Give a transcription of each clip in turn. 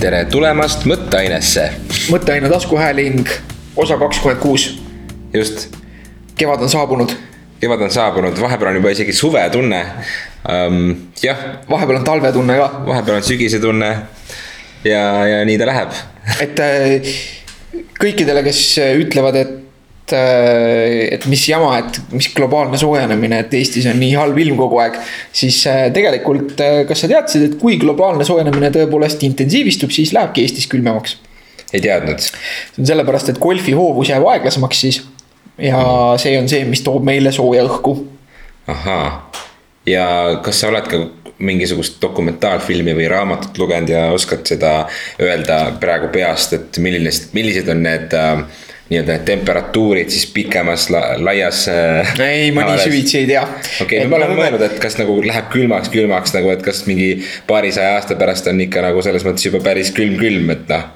tere tulemast mõtteainesse. mõtteaine taskuhääling, osa kakskümmend kuus. just, kevad on saabunud. kevad on saabunud, vahepeal on juba isegi suvetunne um,. jah, vahepeal on talvetunne ka. vahepeal on sügisetunne ja, ja nii ta läheb. et äh, kõikidele, kes ütlevad, et äh, et mis jama, et mis globaalne soojenemine, et Eestis on nii halb ilm kogu aeg. siis äh, tegelikult, kas sa teadsid, et kui globaalne soojenemine tõepoolest intensiivistub, siis lähebki Eestis külmemaks? ei teadnud. see on sellepärast, et golfi hoovus jääb aeglasemaks siis. ja see on see, mis toob meile sooja õhku. ahaa, ja kas sa oled ka mingisugust dokumentaalfilmi või raamatut lugenud ja oskad seda öelda praegu peast, et milline, millised on need äh, nii-öelda need temperatuurid siis pikemas la, laias äh,. ei, ma nii süvitsi ei tea. okei ma olen mõelnud, et kas nagu läheb külmaks, külmaks nagu, et kas mingi paarisaja aasta pärast on ikka nagu selles mõttes juba päris külm-külm, et noh,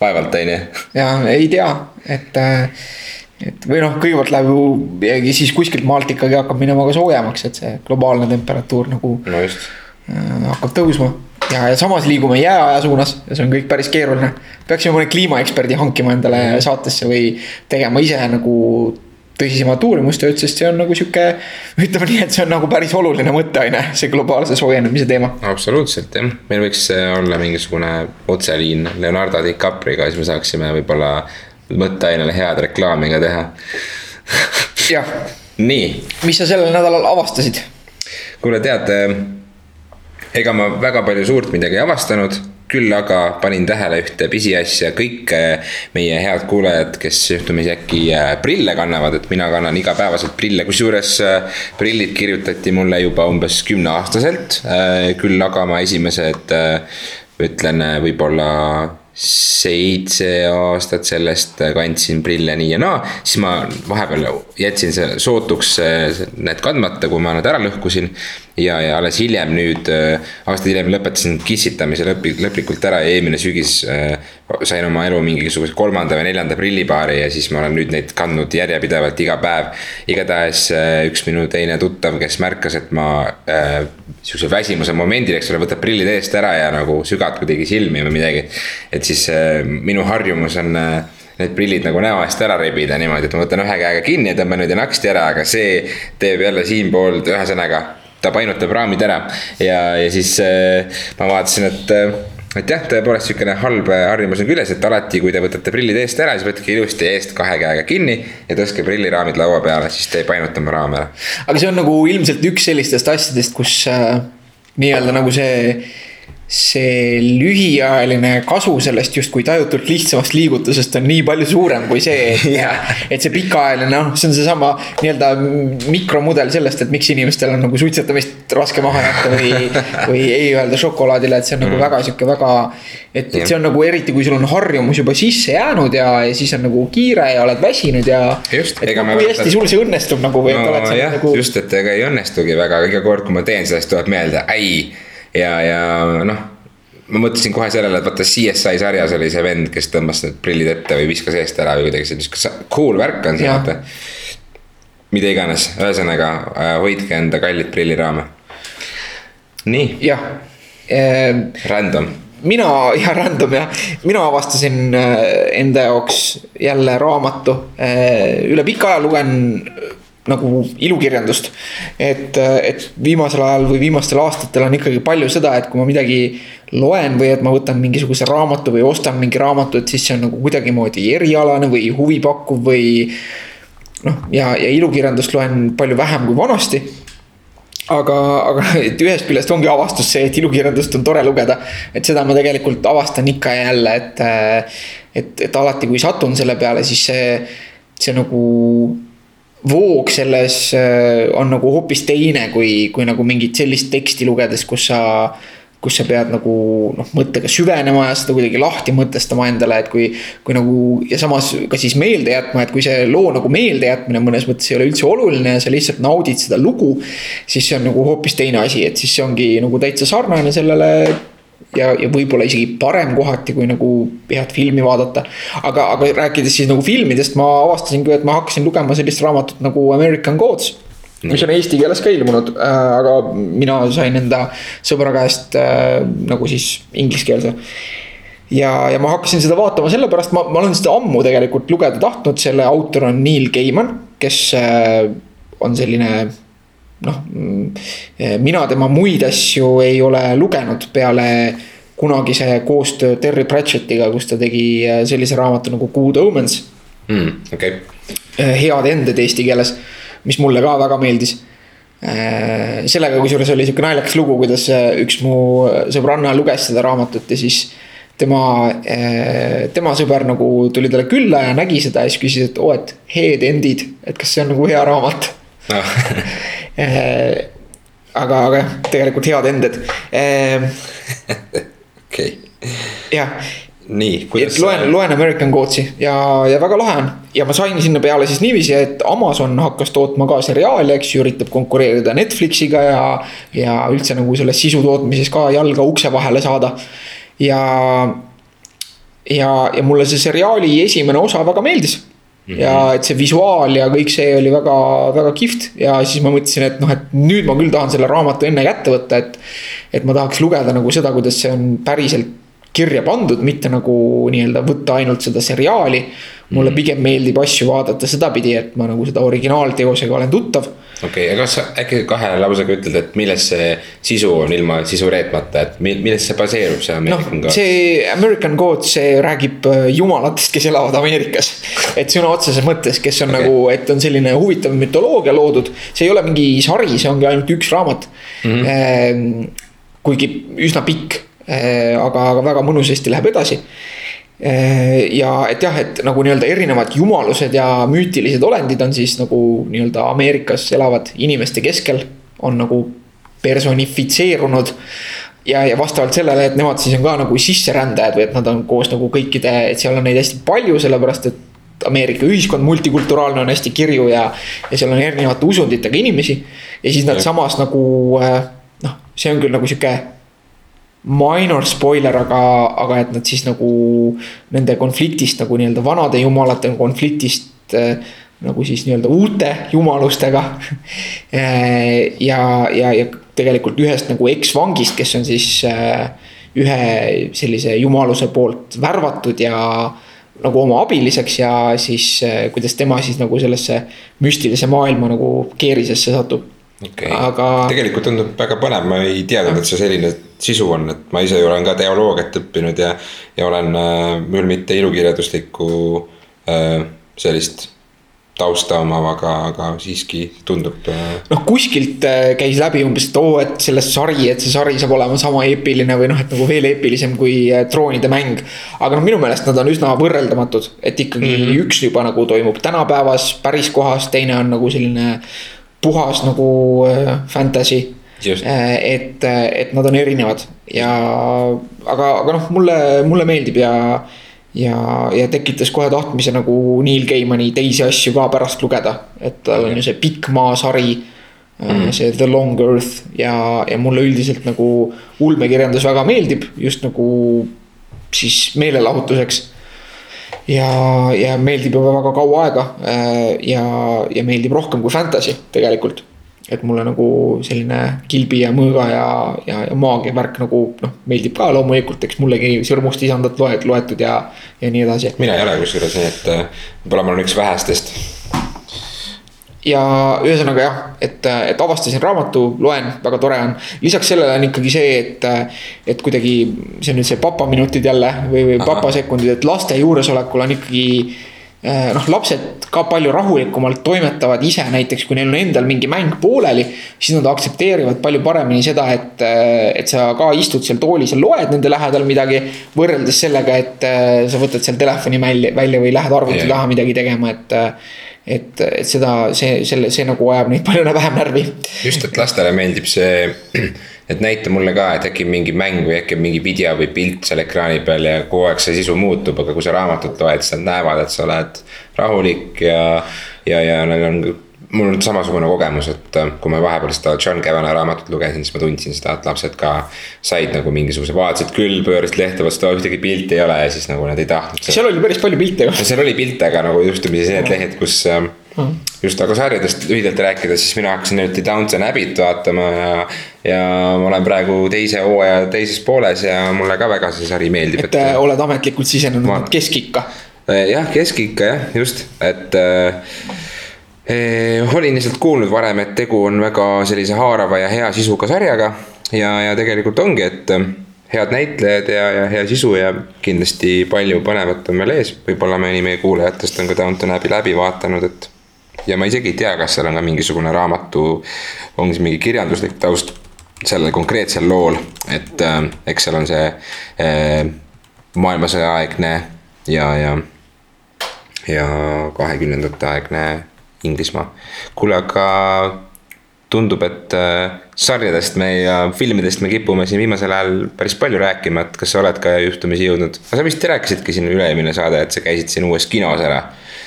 vaevalt on ju. ja ei tea, et äh, et või noh, kõigepealt läheb ju siis kuskilt maalt ikkagi hakkab minema ka soojemaks, et see globaalne temperatuur nagu no just. Äh, hakkab tõusma. Ja, ja samas liigume jääaja suunas ja see on kõik päris keeruline. peaksime mõne kliimaeksperdi hankima endale saatesse või tegema ise nagu tõsisemat uurimustööd, sest see on nagu sihuke, ütleme nii, et see on nagu päris oluline mõtteaine, see globaalse soojenemise teema. absoluutselt jah, meil võiks olla mingisugune otseliin Leonardo DiCapriga, siis me saaksime võib-olla mõtteainele head reklaami ka teha jah. nii. mis sa sellel nädalal avastasid? kuule, tead, ega ma väga palju suurt midagi ei avastanud küll aga panin tähele ühte pisiasja, kõik meie head kuulajad, kes juhtumisi äkki äh, prille kannavad, et mina kannan igapäevaselt prille, kusjuures äh, prillid kirjutati mulle juba umbes kümneaastaselt. Äh, küll aga ma esimesed ütlen võib-olla seitse aastat sellest kandsin prille nii ja naa, siis ma vahepeal jätsin see sootuks need kandmata, kui ma nad ära lõhkusin. Ja, ja alles hiljem nüüd, aasta hiljem lõpetasin kissitamise lõplik, lõplikult ära ja eelmine sügis sain oma elu mingisuguse kolmanda või neljanda prillipaari ja siis ma olen nüüd neid kandnud järjepidevalt iga päev. igatahes üks minu teine tuttav, kes märkas, et ma äh, sihukese väsimuse momendil, eks ole, võtab prillid eest ära ja nagu sügad kuidagi silmi või midagi. et siis äh, minu harjumus on äh, need prillid nagu näo eest ära rebida niimoodi, et ma võtan ühe käega kinni ja tõmban nüüd ja naksti ära, aga see teeb jälle siinpool, ühesõnaga ta painutab raamid ära ja, ja siis äh, ma vaatasin, et äh, et jah, tõepoolest sihukene halb harjumus on küljes, et alati, kui te võtate prillid eest ära, siis võtke ilusti eest kahe käega kinni ja tõstke prilliraamid laua peale, siis te ei painuta oma raame ära. aga see on nagu ilmselt üks sellistest asjadest, kus äh, nii-öelda nagu see see lühiajaline kasu sellest justkui tajutult lihtsamast liigutusest on nii palju suurem kui see, et yeah. et see pikaajaline, noh, see on seesama nii-öelda mikromudel sellest, et miks inimestel on nagu suitsetamist raske maha jätta või, või ei öelda šokolaadile, et see on nagu mm. väga sihuke väga. et, et see on nagu eriti, kui sul on harjumus juba sisse jäänud ja, ja siis on nagu kiire ja oled väsinud ja. just, ega ma. kui hästi sul see õnnestub nagu või no,. jah nagu..., just, et ega ei õnnestugi väga, iga kord, kui ma teen seda, siis tuleb meelde, ei ja, ja noh ma mõtlesin kohe sellele, et vaata CSI sarjas oli see vend, kes tõmbas need prillid ette või viskas eest ära või kuidagi see niisugune cool värk on see vaata. mida iganes, ühesõnaga äh, hoidke enda kallid prilliraame. nii. jah ehm,. Random. mina, jah random jah, mina avastasin äh, enda jaoks jälle raamatu. Äh, üle pika aja lugen nagu ilukirjandust. et, et viimasel ajal või viimastel aastatel on ikkagi palju seda, et kui ma midagi loen või et ma võtan mingisuguse raamatu või ostan mingi raamatu, et siis see on nagu kuidagimoodi erialane või huvipakkuv või. noh, ja, ja ilukirjandust loen palju vähem kui vanasti aga, aga et ühest küljest ongi avastus see, et ilukirjandust on tore lugeda. et seda ma tegelikult avastan ikka ja jälle, et, et, et alati, kui satun selle peale, siis see, see nagu voog selles äh, on nagu hoopis teine, kui, kui nagu mingit sellist teksti lugedes, kus sa kus sa pead nagu noh, mõttega süvenema ja seda kuidagi lahti mõtestama endale, et kui, kui nagu ja samas ka siis meelde jätma, et kui see loo nagu meelde jätmine mõnes mõttes ei ole üldse oluline ja sa lihtsalt naudid seda lugu. siis see on nagu hoopis teine asi, et siis see ongi nagu täitsa sarnane sellele ja, ja võib-olla isegi parem kohati, kui nagu head filmi vaadata. aga, aga rääkides siis nagu filmidest, ma avastasin ka, et ma hakkasin lugema sellist raamatut nagu American Gods mis on eesti keeles ka ilmunud äh,, aga mina sain enda sõbra käest äh, nagu siis ingliskeelse ja, ja ma hakkasin seda vaatama sellepärast, ma, ma olen seda ammu tegelikult lugeda tahtnud, selle autor on Neil Gaiman, kes äh, on selline noh, mm, mina tema muid asju ei ole lugenud peale kunagise koostöö Terry Pratchettiga, kus ta tegi äh, sellise raamatu nagu Good Omens mm,. okei okay.. head ended eesti keeles, mis mulle ka väga meeldis Äh, sellega kusjuures oli sihuke naljakas lugu, kuidas äh, üks mu sõbranna luges seda raamatut ja siis tema, äh, tema sõber nagu tuli talle külla ja nägi seda ja siis küsis, et oo, et head end'id, et kas see on nagu hea raamat no. aga, aga jah, tegelikult head ended. okei. jah, nii, kuidas. loen, loen American Gods'i ja, ja väga lahe on. ja ma sain sinna peale siis niiviisi, et Amazon hakkas tootma ka seriaali, eks ju, üritab konkureerida Netflixiga ja. ja üldse nagu selles sisu tootmises ka jalga ukse vahele saada. ja, ja, ja mulle see seriaali esimene osa väga meeldis. Ja et see visuaal ja kõik see oli väga, väga kihvt ja siis ma mõtlesin, et noh, et nüüd ma küll tahan selle raamatu enne kätte võtta, et. et ma tahaks lugeda nagu seda, kuidas see on päriselt kirja pandud, mitte nagu nii-öelda võtta ainult seda seriaali. mulle mhm. pigem meeldib asju vaadata sedapidi, et ma nagu seda originaalteosega olen tuttav. Okei okay,, aga kas sa äkki kahe lausega ütled, et milles see sisu on ilma sisu reetmata, et millest see baseerub, see American no, Gods? see American Gods, see räägib äh, jumalatest, kes elavad Ameerikas. et sõna otseses mõttes, kes on okay. nagu, et on selline huvitav mütoloogia loodud, see ei ole mingi sari, see ongi ainult üks raamat mm. -hmm. kuigi üsna pikk Äh, aga, aga väga mõnusasti läheb edasi. Äh, ja et jah, et nagu nii-öelda erinevad jumalused ja müütilised olendid on siis nagu nii-öelda Ameerikas elavad inimeste keskel. on nagu personifitseerunud ja, ja vastavalt sellele, et nemad siis on ka nagu sisserändajad või et nad on koos nagu kõikide, et seal on neid hästi palju, sellepärast et Ameerika ühiskond multikulturaalne on hästi kirju ja, ja seal on erinevate usunditega inimesi. ja siis nad samas nagu äh, noh, see on küll nagu sihuke minor spoiler, aga, aga et nad siis nagu nende konfliktist nagu nii-öelda vanade jumalate konfliktist äh, nagu siis nii-öelda uute jumalustega. Äh, ja, ja, ja tegelikult ühest nagu eksvangist, kes on siis äh, ühe sellise jumaluse poolt värvatud ja nagu oma abiliseks ja siis kuidas tema siis nagu sellesse müstilise maailma nagu keerisesse satub okay.. aga. tegelikult tundub väga põnev, ma ei teadnud, et see selline sisu on, et ma ise olen ka teoloogiat õppinud ja, ja olen äh, küll mitte ilukirjanduslikku äh, sellist tausta omav, aga, aga siiski tundub. Äh, noh, kuskilt äh, käis läbi umbes, et oo, et sellest sari, et see sari saab olema sama eepiline või noh, et nagu veel eepilisem kui äh, troonide mäng. aga noh, minu meelest nad on üsna võrreldamatud, et ikkagi mm -hmm. üks juba nagu toimub tänapäevas päris kohas, teine on nagu selline puhas nagu äh, fantasy. Äh, et, äh, et nad on erinevad ja, aga, aga noh, mulle, mulle meeldib ja ja, ja tekitas kohe tahtmise nagu Neil Gaimani teisi asju ka pärast lugeda. et tal on ju see Pikk maa sari mm., see The Long Earth ja, ja mulle üldiselt nagu ulmekirjandus väga meeldib, just nagu siis meelelahutuseks ja, ja meeldib juba väga kaua aega äh, ja, ja meeldib rohkem kui fantasy tegelikult. et mulle nagu selline kilbi ja mõõga ja, ja, ja maagia värk nagu noh, meeldib ka loomulikult, eks mullegi sõrmust isandat loed, loetud ja, ja nii edasi. mina ei ole kusjuures, nii et äh, võib-olla ma olen üks vähestest ja ühesõnaga jah, et, et avastasin raamatu, loen, väga tore on. lisaks sellele on ikkagi see, et, et kuidagi see on nüüd see papaminutid jälle või, või papasekundid, et laste juuresolekul on ikkagi eh, noh, lapsed ka palju rahulikumalt toimetavad ise, näiteks kui neil on endal mingi mäng pooleli. siis nad aktsepteerivad palju paremini seda, et, et sa ka istud seal toolis ja loed nende lähedal midagi. võrreldes sellega, et eh, sa võtad seal telefoni välja, välja või lähed arvuti taha midagi tegema, et et, et seda, see, selle, see nagu ajab neid palju vähem närvi. just, et lastele meeldib see, et näita mulle ka, et äkki mingi mäng või äkki mingi video või pilt seal ekraani peal ja kogu aeg see sisu muutub, aga kui sa raamatut loed, siis nad näevad, et sa oled rahulik ja, ja, ja neil on mul on samasugune kogemus, et äh, kui ma vahepeal seda John Cavana raamatut lugesin, siis ma tundsin seda, et lapsed ka said nagu mingisuguse, vaatasid küll, pöörasid lehte vastu, ühtegi pilti ei ole ja siis nagu nad ei tahtnud. seal oli päris palju pilte ju. seal oli pilte, aga nagu juhtumisi need lehed, kus mm. just, aga sarjadest lühidalt rääkides, siis mina hakkasin hiljuti Downton Abbey't vaatama ja. ja ma olen praegu teise hooaja teises pooles ja mulle ka väga see sari meeldib. et äh, oled ametlikult sisenenud ma... keskikka. jah, keskikka jah, just, et äh, olin lihtsalt kuulnud varem, et tegu on väga sellise haarava ja hea sisuga sarjaga ja, ja tegelikult ongi, et head näitlejad ja, ja hea sisu ja kindlasti palju põnevat on veel ees. võib-olla mõni meie kuulajatest on ka Downton Abbey läbi vaadanud, et. ja ma isegi ei tea, kas seal on ka mingisugune raamatu, ongi see mingi kirjanduslik taust sellel konkreetsel lool, et äh, eks seal on see äh, maailmasõja aegne ja, ja, ja kahekümnendate aegne Inglismaa. kuule, aga tundub, et äh, sarjadest me ja filmidest me kipume siin viimasel ajal päris palju rääkima, et kas sa oled ka juhtumisi jõudnud, sa vist rääkisidki siin üle-eelmine saade, et sa käisid siin uues kinos ära.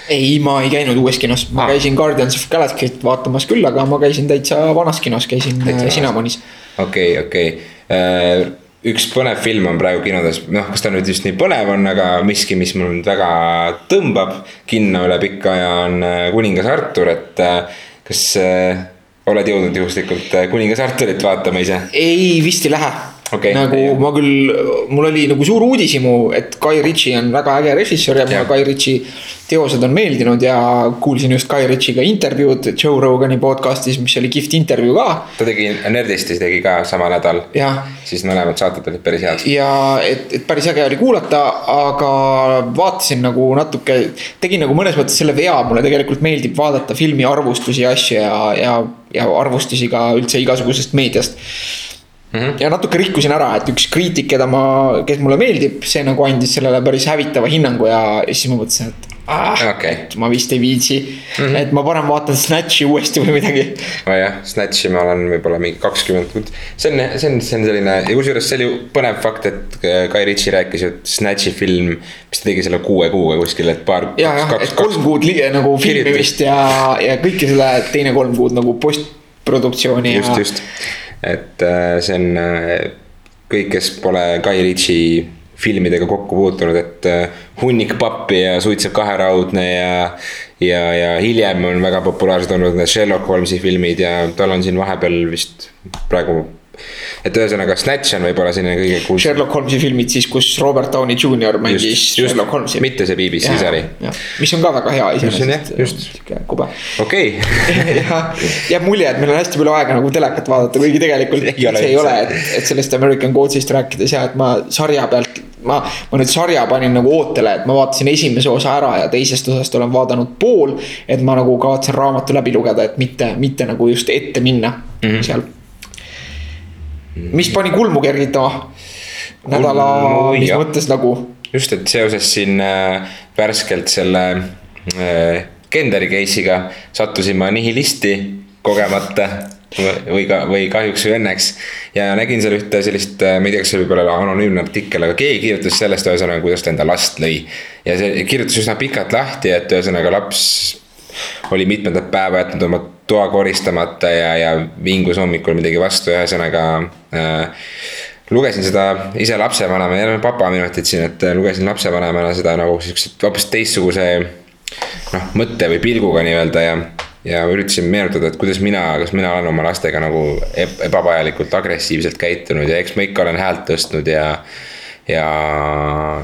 ei, ma ei käinud uues kinos, ma ah. käisin Guardians of Galaxy't vaatamas küll, aga ma käisin täitsa vanas kinos, käisin Cinemonis. okei, okei, äh, üks põnev film on praegu kinodes, noh, kas ta nüüd just nii põnev on, aga miski, mis mul nüüd väga tõmbab kinno üle pika aja, on äh, kuningas Artur, et kas oled jõudnud juhuslikult äh, kuningas Arturit vaatama ise? ei, vist ei lähe okay,. nagu ei. ma küll, mul oli nagu suur uudishimu, et Guy Ritchie on väga äge režissöör ja, ja. mulle Guy Ritchie teosed on meeldinud ja kuulsin just Guy Ritchie'ga intervjuud Joe Rogani podcast'is, mis oli kihvt intervjuu ka. ta tegi, Nerdistis tegi ka sama nädal. siis mõlemad saated olid päris head. ja et, et päris äge oli kuulata, aga vaatasin nagu natuke, tegin nagu mõnes mõttes selle vea, mulle tegelikult meeldib vaadata filmi arvustusi ja asju ja, ja, ja arvustusi ka üldse igasugusest meediast Mm -hmm. ja natuke rikkusin ära, et üks kriitik, keda ma, kes mulle meeldib, see nagu andis sellele päris hävitava hinnangu ja, ja siis ma mõtlesin, et ah, okay. et ma vist ei viitsi mm. -hmm. et ma parem vaatan Snatchi uuesti või midagi. nojah, Snatchi ma olen võib-olla mingi kakskümmend, see on, see on, see on selline ja kusjuures see oli põnev fakt, et Guy Ritchie rääkis, et Snatchi film, mis ta tegi selle kuue kuuga kuskil, et paar. ja, jah, et kolm kuud nagu filmimist ja, ja kõike selle teine kolm kuud nagu postproduktsiooni. just, just et äh, see on äh, kõik, kes pole Guy Ritchie filmidega kokku puutunud, et äh, hunnik pappi ja suitsev kaheraudne ja. ja, ja hiljem on väga populaarsed olnud need Sherlock Holmesi filmid ja tal on siin vahepeal vist praegu et ühesõnaga Snatch on võib-olla selline kõige kuulsam. Sherlock Holmesi filmid siis, kus Robert Downey Jr mängis just, just, Sherlock Holmesi. mitte see BBC sari. mis on ka väga hea iseenesest. just, kube. okei. jah, jääb mulje, et meil on hästi palju aega nagu telekat vaadata, kuigi tegelikult ei ole, see ei ole, et, et sellest American Gods'ist rääkides ja et ma sarja pealt ma, ma nüüd sarja panin nagu ootele, et ma vaatasin esimese osa ära ja teisest osast olen vaadanud pool. et ma nagu kavatsen raamatu läbi lugeda, et mitte, mitte nagu just ette minna mm -hmm. seal mis pani kulmu kergitama? nädala, mis jah. mõttes nagu? just, et seoses siin äh, värskelt selle äh, Kenderi case'iga sattusin ma nihilisti kogemata või ka, või kahjuks või õnneks. ja nägin seal ühte sellist, äh, ma ei tea, kas see võib olla anonüümne artikkel, aga keegi kirjutas sellest ühesõnaga, kuidas ta enda last lõi. ja see kirjutas üsna pikalt lahti, et ühesõnaga laps oli mitmendat päeva jätnud oma toa koristamata ja, ja vingus hommikul midagi vastu, ühesõnaga äh,. lugesin seda ise lapsevanema, jälle papaminutid siin, et äh, lugesin lapsevanemana seda nagu siukse hoopis teistsuguse. noh, mõtte või pilguga nii-öelda ja, ja üritasin meenutada, et kuidas mina, kas mina olen oma lastega nagu ebavajalikult agressiivselt käitunud ja eks ma ikka olen häält tõstnud ja. ja,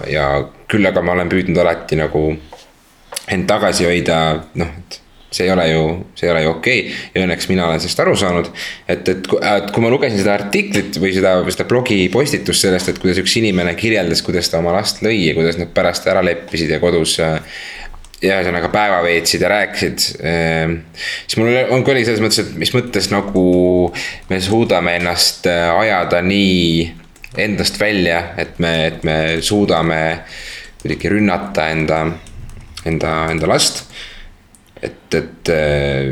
ja küll aga ma olen püüdnud alati nagu end tagasi hoida, noh, et see ei ole ju, see ei ole ju okei okay. ja õnneks mina olen sellest aru saanud. et, et, et kui ma lugesin seda artiklit või seda, seda blogi postitust sellest, et kuidas üks inimene kirjeldas, kuidas ta oma last lõi ja kuidas nad pärast ära leppisid ja kodus ja ühesõnaga päeva veetsid ja rääkisid. Ehm, siis mul on, oli selles mõttes, et mis mõttes nagu me suudame ennast äh, ajada nii endast välja, et me, et me suudame kuidagi rünnata enda enda, enda last. et, et äh,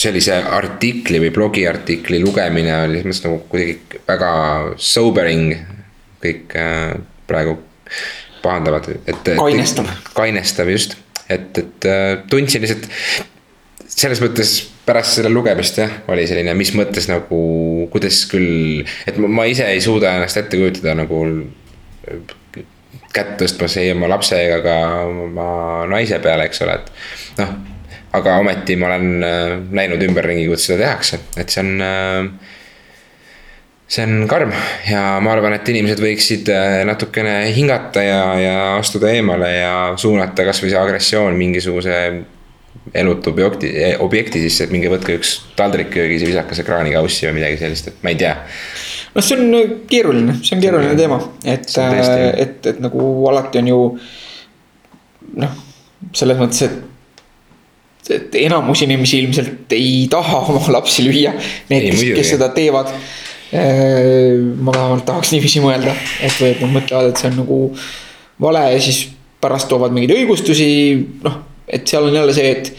sellise artikli või blogiartikli lugemine oli selles mõttes nagu kuidagi väga sobering. kõik äh, praegu pahandavad, et. kainestav. kainestav just, et, et äh, tundsin lihtsalt selles mõttes pärast selle lugemist jah, oli selline, mis mõttes nagu, kuidas küll, et ma, ma ise ei suuda ennast ette kujutada nagu kätt tõstmas ei oma lapse ega ka oma naise peale, eks ole, et noh aga ometi ma olen äh, näinud ümberringi, kuidas seda tehakse, et see on äh, see on karm ja ma arvan, et inimesed võiksid äh, natukene hingata ja, ja astuda eemale ja suunata kasvõi see agressioon mingisuguse elutu objekti, objekti sisse, et minge võtke üks taldrik köögis ja visake see kraanikaussi või midagi sellist, et ma ei tea. Noh, see on keeruline, see on keeruline teema, et, et, et nagu alati on ju noh, selles mõttes, et et enamus inimesi ilmselt ei taha oma lapsi lüüa. Need, kes, kes seda teevad. Äh, ma vähemalt tahaks niiviisi mõelda, et või et nad mõtlevad, et see on nagu vale ja siis pärast toovad mingeid õigustusi, noh, et seal on jälle see, et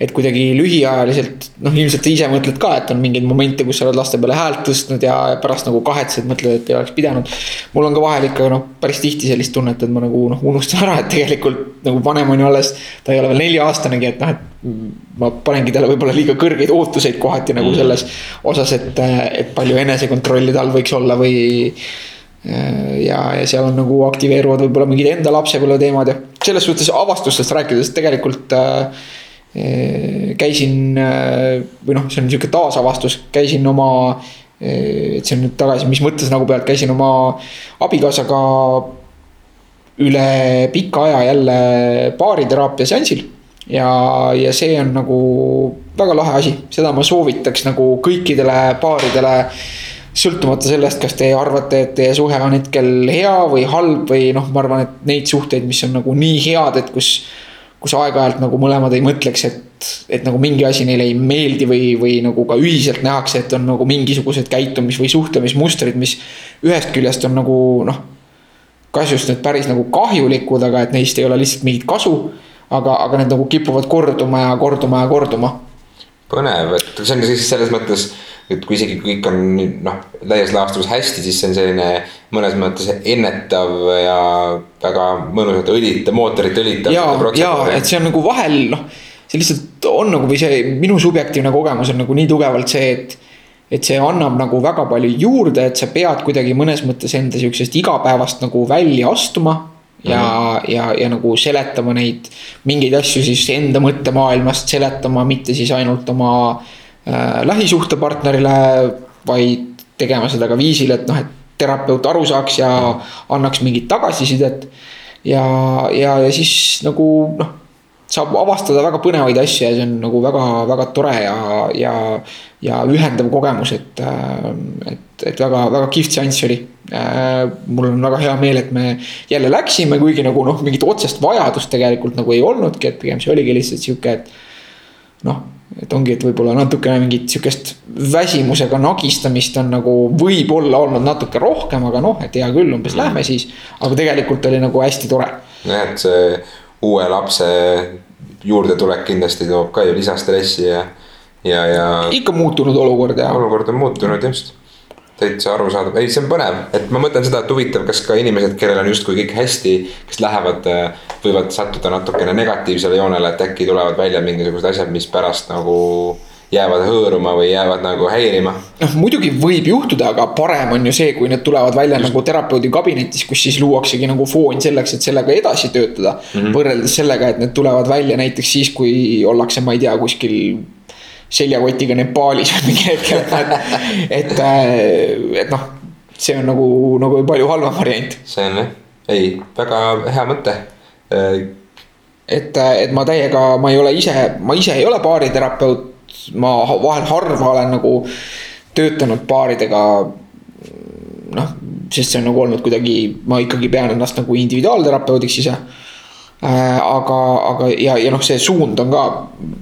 et kuidagi lühiajaliselt, noh, ilmselt sa ise mõtled ka, et on mingeid momente, kus sa oled laste peale häält tõstnud ja pärast nagu kahetsed, mõtled, et ei oleks pidanud. mul on ka vahel ikka noh, päris tihti sellist tunnet, et ma nagu noh, unustan ära, et tegelikult nagu vanem on ju alles. ta ei ole veel nelja-aastanegi, et noh, et ma panengi talle võib-olla liiga kõrgeid ootuseid kohati nagu mm. selles osas, et, et palju enesekontrolli tal võiks olla või ja, ja seal on nagu aktiveeruvad võib-olla mingid enda lapsepõlve teemad ja selles suhtes avastustest rääkides tegelikult äh, käisin või noh, see on sihuke taasavastus, käisin oma. et see on nüüd tagasi, mis mõttes nagu pealt, käisin oma abikaasaga üle pika aja jälle baariteraapia seansil. ja, ja see on nagu väga lahe asi, seda ma soovitaks nagu kõikidele paaridele sõltumata sellest, kas te arvate, et teie suhe on hetkel hea või halb või noh, ma arvan, et neid suhteid, mis on nagu nii head, et kus kus aeg-ajalt nagu mõlemad ei mõtleks, et, et nagu mingi asi neile ei meeldi või, või nagu ka ühiselt nähakse, et on nagu mingisugused käitumis- või suhtlemismustrid, mis ühest küljest on nagu noh. kas just need päris nagu kahjulikud, aga et neist ei ole lihtsalt mingit kasu. aga, aga need nagu kipuvad korduma ja korduma ja korduma. põnev, et see on siis selles mõttes et kui isegi kõik on noh, laias laastus hästi, siis see on selline mõnes mõttes ennetav ja väga mõnusalt õlitav, mootorit õlitav. ja, ja et see on nagu vahel noh, see lihtsalt on nagu või see minu subjektiivne kogemus on nagu nii tugevalt see, et. et see annab nagu väga palju juurde, et sa pead kuidagi mõnes mõttes enda sihukesest igapäevast nagu välja astuma ja mm, -hmm. ja, ja nagu seletama neid mingeid asju siis enda mõttemaailmast seletama, mitte siis ainult oma Äh, lähisuhtepartnerile, vaid tegema seda ka viisil, et noh, et terapeut aru saaks ja annaks mingit tagasisidet. ja, ja, ja siis nagu noh, saab avastada väga põnevaid asju ja see on nagu väga-väga tore ja, ja, ja ühendav kogemus, et, et, et väga, väga kihvt seanss oli. Äh, mul on väga hea meel, et me jälle läksime, kuigi nagu noh, mingit otsest vajadust tegelikult nagu ei olnudki, et pigem see oligi lihtsalt sihuke, et noh et ongi, et võib-olla natukene mingit sihukest väsimusega nagistamist on nagu võib-olla olnud natuke rohkem, aga noh, et hea küll, umbes mm. lähme siis. aga tegelikult oli nagu hästi tore. jah, et see uue lapse juurdetulek kindlasti toob ka ju lisastressi ja, ja, ja. ikka muutunud olukord ja. olukord on muutunud just täitsa arusaadav, ei, see on põnev, et ma mõtlen seda, et huvitav, kas ka inimesed, kellel on justkui kõik hästi, kes lähevad, äh, võivad sattuda natukene negatiivsele joonele, et äkki tulevad välja mingisugused asjad, mis pärast nagu jäävad hõõruma või jäävad nagu häirima. noh, muidugi võib juhtuda, aga parem on ju see, kui need tulevad välja Just. nagu terapeudi kabinetis, kus siis luuaksegi nagu foon selleks, et sellega edasi töötada mm. -hmm. võrreldes sellega, et need tulevad välja näiteks siis, kui ollakse, ma ei tea, kuskil seljakotiga Nepaalis või mingi hetk, et, et, äh, et noh, see on nagu, nagu palju halvem variant. see on jah, ei, väga hea mõte. Äh, et, äh, et ma täiega, ma ei ole ise, ma ise ei ole baariterapeut, ma vahel harva olen nagu töötanud baaridega. noh, sest see on nagu olnud kuidagi, ma ikkagi pean ennast nagu individuaalterapeudiks ise aga, aga ja, ja noh, see suund on ka,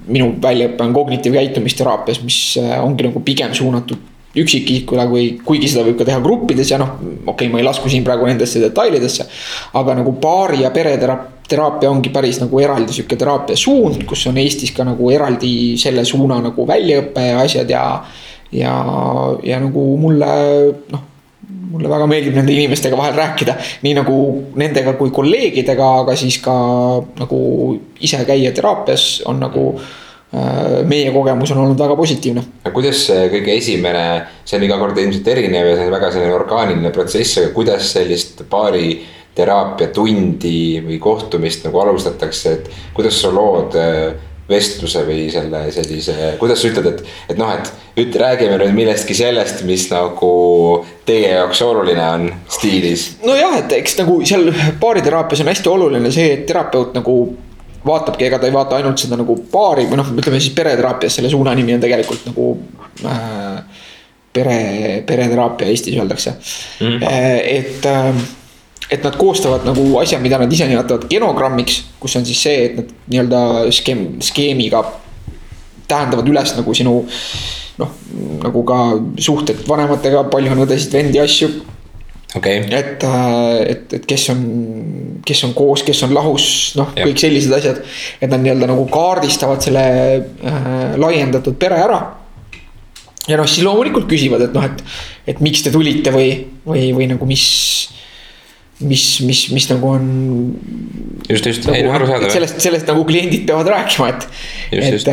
minu väljaõpe on kognitiivkäitumisteraapias, mis äh, ongi nagu pigem suunatud üksikisikule, kui, kuigi seda võib ka teha gruppides ja noh, okei okay,, ma ei lasku siin praegu nendesse detailidesse. aga nagu paari ja pereteraapia ongi päris nagu eraldi sihuke teraapia suund, kus on Eestis ka nagu eraldi selle suuna nagu väljaõpe ja asjad ja. ja, ja nagu mulle noh mulle väga meeldib nende inimestega vahel rääkida, nii nagu nendega kui kolleegidega, aga siis ka nagu ise käia teraapias on nagu äh, meie kogemus on olnud väga positiivne. kuidas see kõige esimene, see on iga kord ilmselt erinev ja see on väga selline orgaaniline protsess, aga kuidas sellist paari teraapiatundi või kohtumist nagu alustatakse, et kuidas sa lood äh, vestluse või selle sellise, kuidas sa ütled, et, et noh, et ütle, räägime nüüd millestki sellest, mis nagu teie jaoks oluline on stiilis. nojah, et eks nagu seal baariteraapias on hästi oluline see, et terapeut nagu vaatabki, ega ta ei vaata ainult seda nagu paari või noh, ütleme siis pereteraapias, selle suuna nimi on tegelikult nagu äh, pere, pereteraapia Eestis öeldakse mm.. et äh, et nad koostavad nagu asja, mida nad ise nimetavad genogrammiks, kus on siis see, et nad nii-öelda skeem, skeemiga tähendavad üles nagu sinu noh, nagu ka suhted vanematega, palju on õdesid-vendi, asju. Okay. et, äh, et, et kes on, kes on koos, kes on lahus, noh, kõik sellised asjad. et nad nii-öelda nagu kaardistavad selle äh, laiendatud pere ära. ja noh, siis loomulikult küsivad, et noh, et, et miks te tulite või, või, või nagu mis mis, mis, mis nagu on. just, just nagu,, arusaadav. sellest, sellest nagu kliendid peavad rääkima, et. et,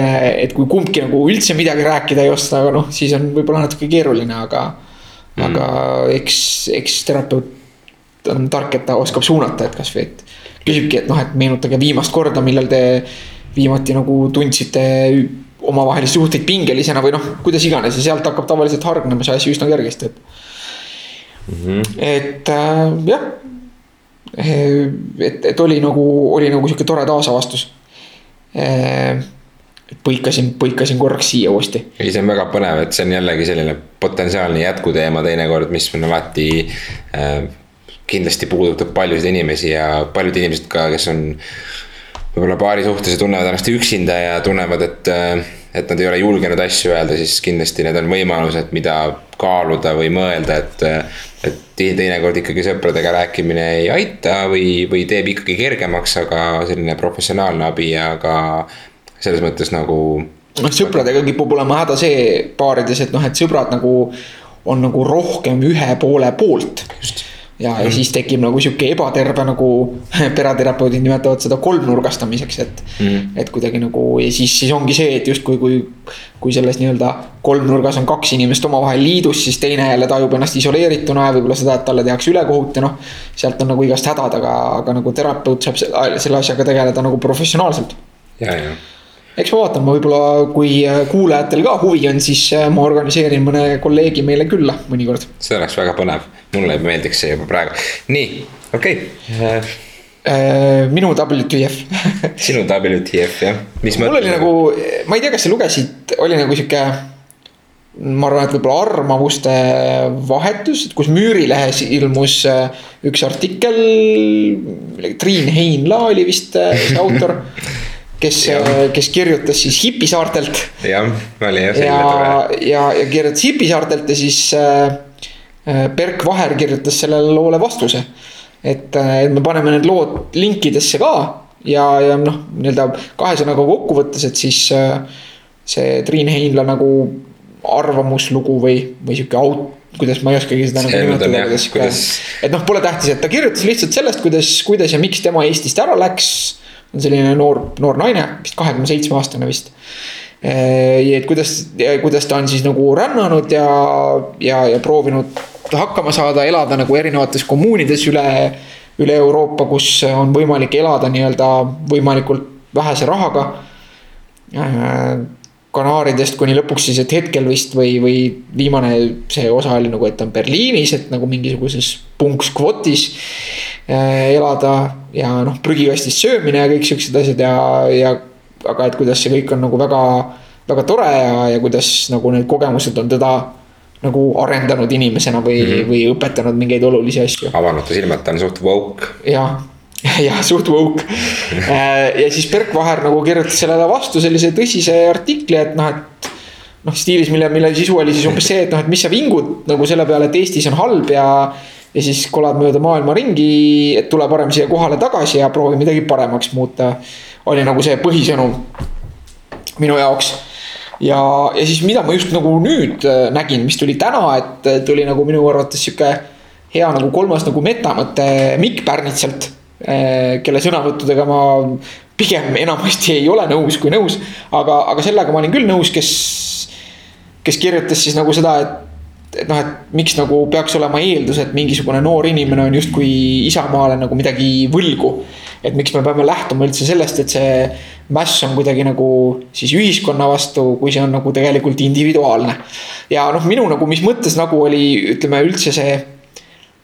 et kui kumbki nagu üldse midagi rääkida ei oska, aga noh, siis on võib-olla natuke keeruline, aga mm.. aga eks, eks terapeut on tark, et ta oskab suunata, et kasvõi, et. küsibki, et noh, et meenutage viimast korda, millal te viimati nagu tundsite omavahelisi suhteid pingelisena või noh, kuidas iganes ja sealt hakkab tavaliselt hargnema see asi üsna kergesti, et mm. -hmm. et äh, jah, et, et oli nagu, oli nagu sihuke tore taasavastus. põikasin, põikasin korraks siia uuesti. ei, see on väga põnev, et see on jällegi selline potentsiaalne jätkuteema teinekord, mis on alati äh, kindlasti puudutab paljusid inimesi ja paljud inimesed ka, kes on võib-olla paari suhtes ja tunnevad ennast üksinda ja tunnevad, et, äh, et nad ei ole julgenud asju öelda, siis kindlasti need on võimalused, mida kaaluda või mõelda, et. et teinekord ikkagi sõpradega rääkimine ei aita või, või teeb ikkagi kergemaks, aga selline professionaalne abi ja ka selles mõttes nagu. noh, sõpradega kipub olema häda see paarides, et noh, et sõbrad nagu on nagu rohkem ühe poole poolt. just ja mm., ja siis tekib nagu sihuke ebaterve nagu peraterapeudid nimetavad seda kolmnurgastamiseks, et mm.. et kuidagi nagu ja siis, siis ongi see, et justkui kui, kui selles nii-öelda kolmnurgas on kaks inimest omavahel liidus, siis teine jälle tajub ennast isoleerituna ja võib-olla seda, et talle tehakse ülekohut ja noh. sealt on nagu igast hädad, aga, aga nagu terapeut saab selle asjaga tegeleda nagu professionaalselt. ja, ja eks ma vaatan, ma võib-olla, kui äh, kuulajatel ka huvi on, siis äh, ma organiseerin mõne kolleegi meile külla mõnikord. see oleks väga põnev, mulle meeldiks see juba praegu, nii, okei okay.. Äh, minu WTF sinu WTF jah, mis mul oli nagu, ma ei tea, kas sa lugesid, oli nagu sihuke ma arvan, et võib-olla arvamuste vahetus, et kus Müürilehes ilmus üks artikkel. Triin Heinla oli vist see autor kes, kes kirjutas siis Hipisaartelt. jah, oli jah. ja, ja, ja kirjutas Hipisaartelt ja siis äh, äh, Berk Vaher kirjutas sellele loole vastuse. et, äh, et me paneme need lood linkidesse ka ja, ja noh, nii-öelda kahe sõnaga kokkuvõttes, et siis äh, see Triin Heinla nagu arvamuslugu või, või sihuke aut-, kuidas ma ei oskagi seda nagu nimetada, kuidas, kuidas. et noh, pole tähtis, et ta kirjutas lihtsalt sellest, kuidas, kuidas ja miks tema Eestist ära läks on selline noor, noor naine, vist kahekümne seitsme aastane vist. et kuidas, kuidas ta on siis nagu rännanud ja, ja, ja proovinud hakkama saada, elada nagu erinevates kommuunides üle, üle Euroopa, kus on võimalik elada nii-öelda võimalikult vähese rahaga. Kanaaridest kuni lõpuks siis, et hetkel vist või, või viimane see osa oli nagu, et on Berliinis, et nagu mingisuguses punkskvotis elada ja noh, prügikastist söömine ja kõik siuksed asjad ja, ja aga et kuidas see kõik on nagu väga, väga tore ja, ja kuidas nagu need kogemused on teda nagu arendanud inimesena või mm, -hmm. või õpetanud mingeid olulisi asju. avanud silmad, ta on suht woke. jah, jah, suht woke äh, ja siis Berk Vaher nagu kirjutas sellele vastu sellise tõsise artikli, et noh, et noh, stiilis, mille, mille sisu oli siis umbes see, et noh, et mis sa vingud nagu selle peale, et Eestis on halb ja ja siis kolad mööda maailma ringi, et tule parem siia kohale tagasi ja proovi midagi paremaks muuta. oli nagu see põhisõnum minu jaoks. Ja, ja siis, mida ma just nagu nüüd äh, nägin, mis tuli täna, et äh, tuli nagu minu arvates sihuke hea nagu kolmas nagu metamõte Mikk Pärnitsalt. Äh, kelle sõnavõttudega ma pigem enamasti ei ole nõus kui nõus, aga, aga sellega ma olin küll nõus, kes, kes kirjutas siis nagu seda, et et noh, et miks nagu peaks olema eeldus, et mingisugune noor inimene on justkui Isamaale nagu midagi võlgu. et miks me peame lähtuma üldse sellest, et see mäss on kuidagi nagu siis ühiskonna vastu, kui see on nagu tegelikult individuaalne. ja noh, minu nagu, mis mõttes nagu oli, ütleme üldse see.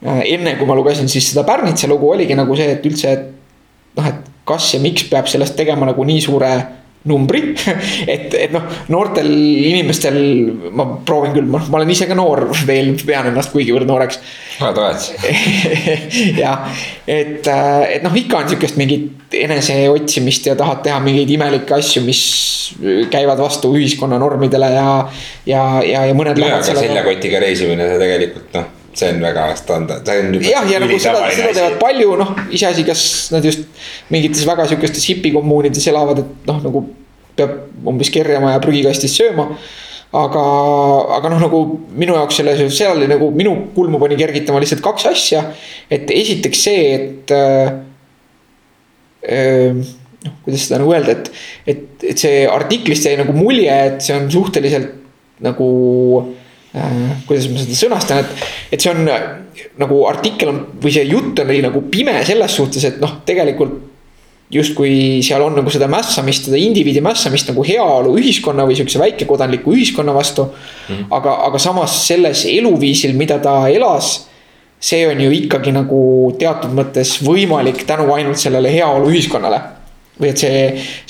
Äh, enne kui ma lugesin siis seda Pärnitsa lugu, oligi nagu see, et üldse, et noh, et kas ja miks peab sellest tegema nagu nii suure numbri et, et noh, noortel inimestel ma proovin küll, ma, olen ise ka noor veel, pean ennast kuigivõrd nooreks. oled, oled. jah, et, et noh, ikka on sihukest mingit eneseotsimist ja tahad teha mingeid imelikke asju, mis käivad vastu ühiskonna normidele ja, ja, ja, ja mõned. seljakotiga reisimine, see tegelikult noh see on väga standard, see on. jah, ja nagu seda, seda teevad palju, noh, iseasi, kas nad just mingites väga sihukestes hipikommuunides elavad, et noh, nagu peab umbes kerjama ja prügikastist sööma. aga, aga noh, nagu minu jaoks selles, seal oli nagu minu kulmu pani kergitama lihtsalt kaks asja. et esiteks see, et äh,. noh, kuidas seda nagu öelda, et, et, et see artiklist jäi nagu mulje, et see on suhteliselt nagu äh,. Kuidas ma seda sõnastan, et, et see on nagu artikkel on või see jutt oli nagu pime selles suhtes, et noh, tegelikult justkui seal on nagu seda mässamist, seda indiviidi mässamist nagu heaolu ühiskonna või sihukese väikekodanliku ühiskonna vastu mm. -hmm. aga, aga samas selles eluviisil, mida ta elas. see on ju ikkagi nagu teatud mõttes võimalik tänu ainult sellele heaolu ühiskonnale või et see,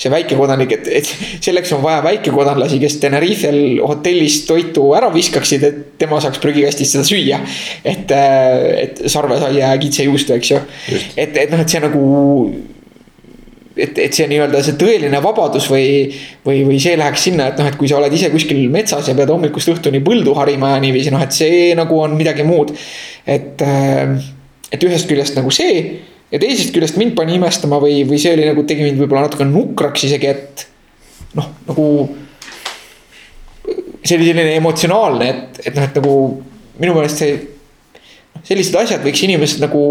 see väikekodanik, et, et selleks on vaja väikekodanlasi, kes Tenerifel hotellis toitu ära viskaksid, et tema saaks prügikastist seda süüa. et, et sarvesaia ja kitsejuustu, eks ju. et, et noh, et see nagu et, et see nii-öelda see tõeline vabadus või, või, või see läheks sinna, et noh, et kui sa oled ise kuskil metsas ja pead hommikust õhtuni põldu harima ja niiviisi, noh, et see nagu on midagi muud. et, äh, et ühest küljest nagu see ja teisest küljest mind pani imestama või, või see oli nagu, tegi mind võib-olla natuke nukraks isegi, et noh, nagu. see oli selline emotsionaalne, et, et noh, et nagu minu meelest see, noh, sellised asjad võiks inimesed nagu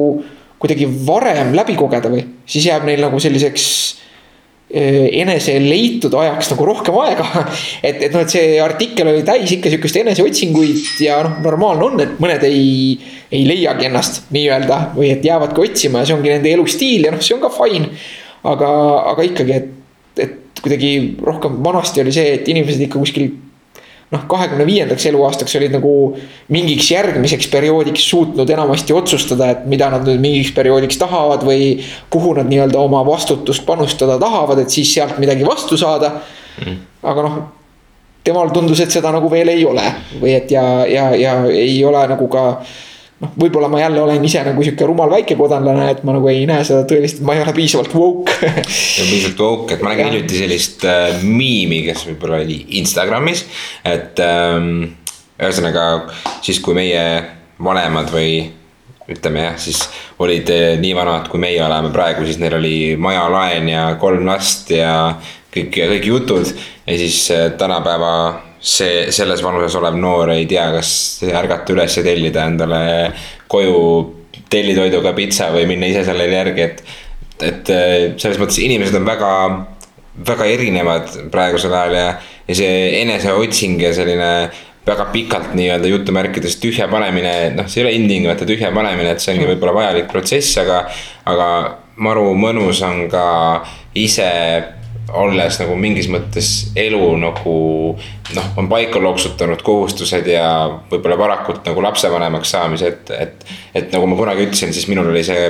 kuidagi varem läbi kogeda või, siis jääb neil nagu selliseks enese leitud ajaks nagu rohkem aega. et, et noh, et see artikkel oli täis ikka sihukest eneseotsinguid ja noh, normaalne on, et mõned ei, ei leiagi ennast nii-öelda või et jäävadki otsima ja see ongi nende elustiil ja noh, see on ka fine. aga, aga ikkagi, et, et kuidagi rohkem vanasti oli see, et inimesed ikka kuskil noh, kahekümne viiendaks eluaastaks olid nagu mingiks järgmiseks perioodiks suutnud enamasti otsustada, et mida nad nüüd mingiks perioodiks tahavad või kuhu nad nii-öelda oma vastutust panustada tahavad, et siis sealt midagi vastu saada. Mm.. aga noh, temal tundus, et seda nagu veel ei ole või et ja, ja, ja ei ole nagu ka noh, võib-olla ma jälle olen ise nagu sihuke rumal väikekodanlane, et ma nagu ei näe seda tõelist, ma ei ole piisavalt woke. Piisavalt woke, et ma nägin hiljuti sellist äh, miimi, kes võib-olla oli Instagramis, et ähm, ühesõnaga siis, kui meie vanemad või ütleme jah, siis olid äh, nii vanad, kui meie oleme praegu, siis neil oli majalaen ja kolm last ja kõik, kõik jutud. Ja siis äh, tänapäeva see, selles vanuses olev noor ei tea, kas ärgata üles ja tellida endale koju tellitoiduga pitsa või minna ise sellele järgi, et. et selles mõttes inimesed on väga, väga erinevad praegusel ajal ja, ja see eneseotsing ja selline väga pikalt nii-öelda jutumärkides tühja panemine, noh, see ei ole ilmtingimata tühja panemine, et see ongi võib-olla vajalik protsess, aga, aga maru mõnus on ka ise olles nagu mingis mõttes elu nagu noh, on paika loksutanud kohustused ja võib-olla varakult nagu lapsevanemaks saamise, et, et. et nagu ma kunagi ütlesin, siis minul oli see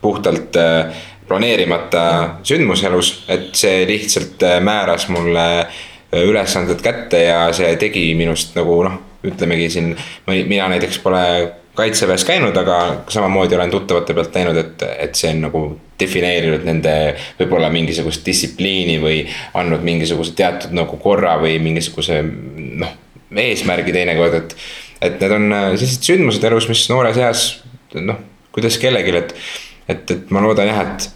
puhtalt äh, planeerimata sündmus elus, et see lihtsalt äh, määras mulle äh, ülesanded kätte ja see tegi minust nagu noh, ütlemegi siin, mina näiteks pole kaitseväes käinud, aga samamoodi olen tuttavate pealt näinud, et, et see on nagu defineerinud nende võib-olla mingisugust distsipliini või andnud mingisuguse teatud nagu korra või mingisuguse noh, eesmärgi teinekord, et. et need on äh, sellised sündmused elus, mis noores eas noh, kuidas kellelgi, et, et, et ma loodan jah, et.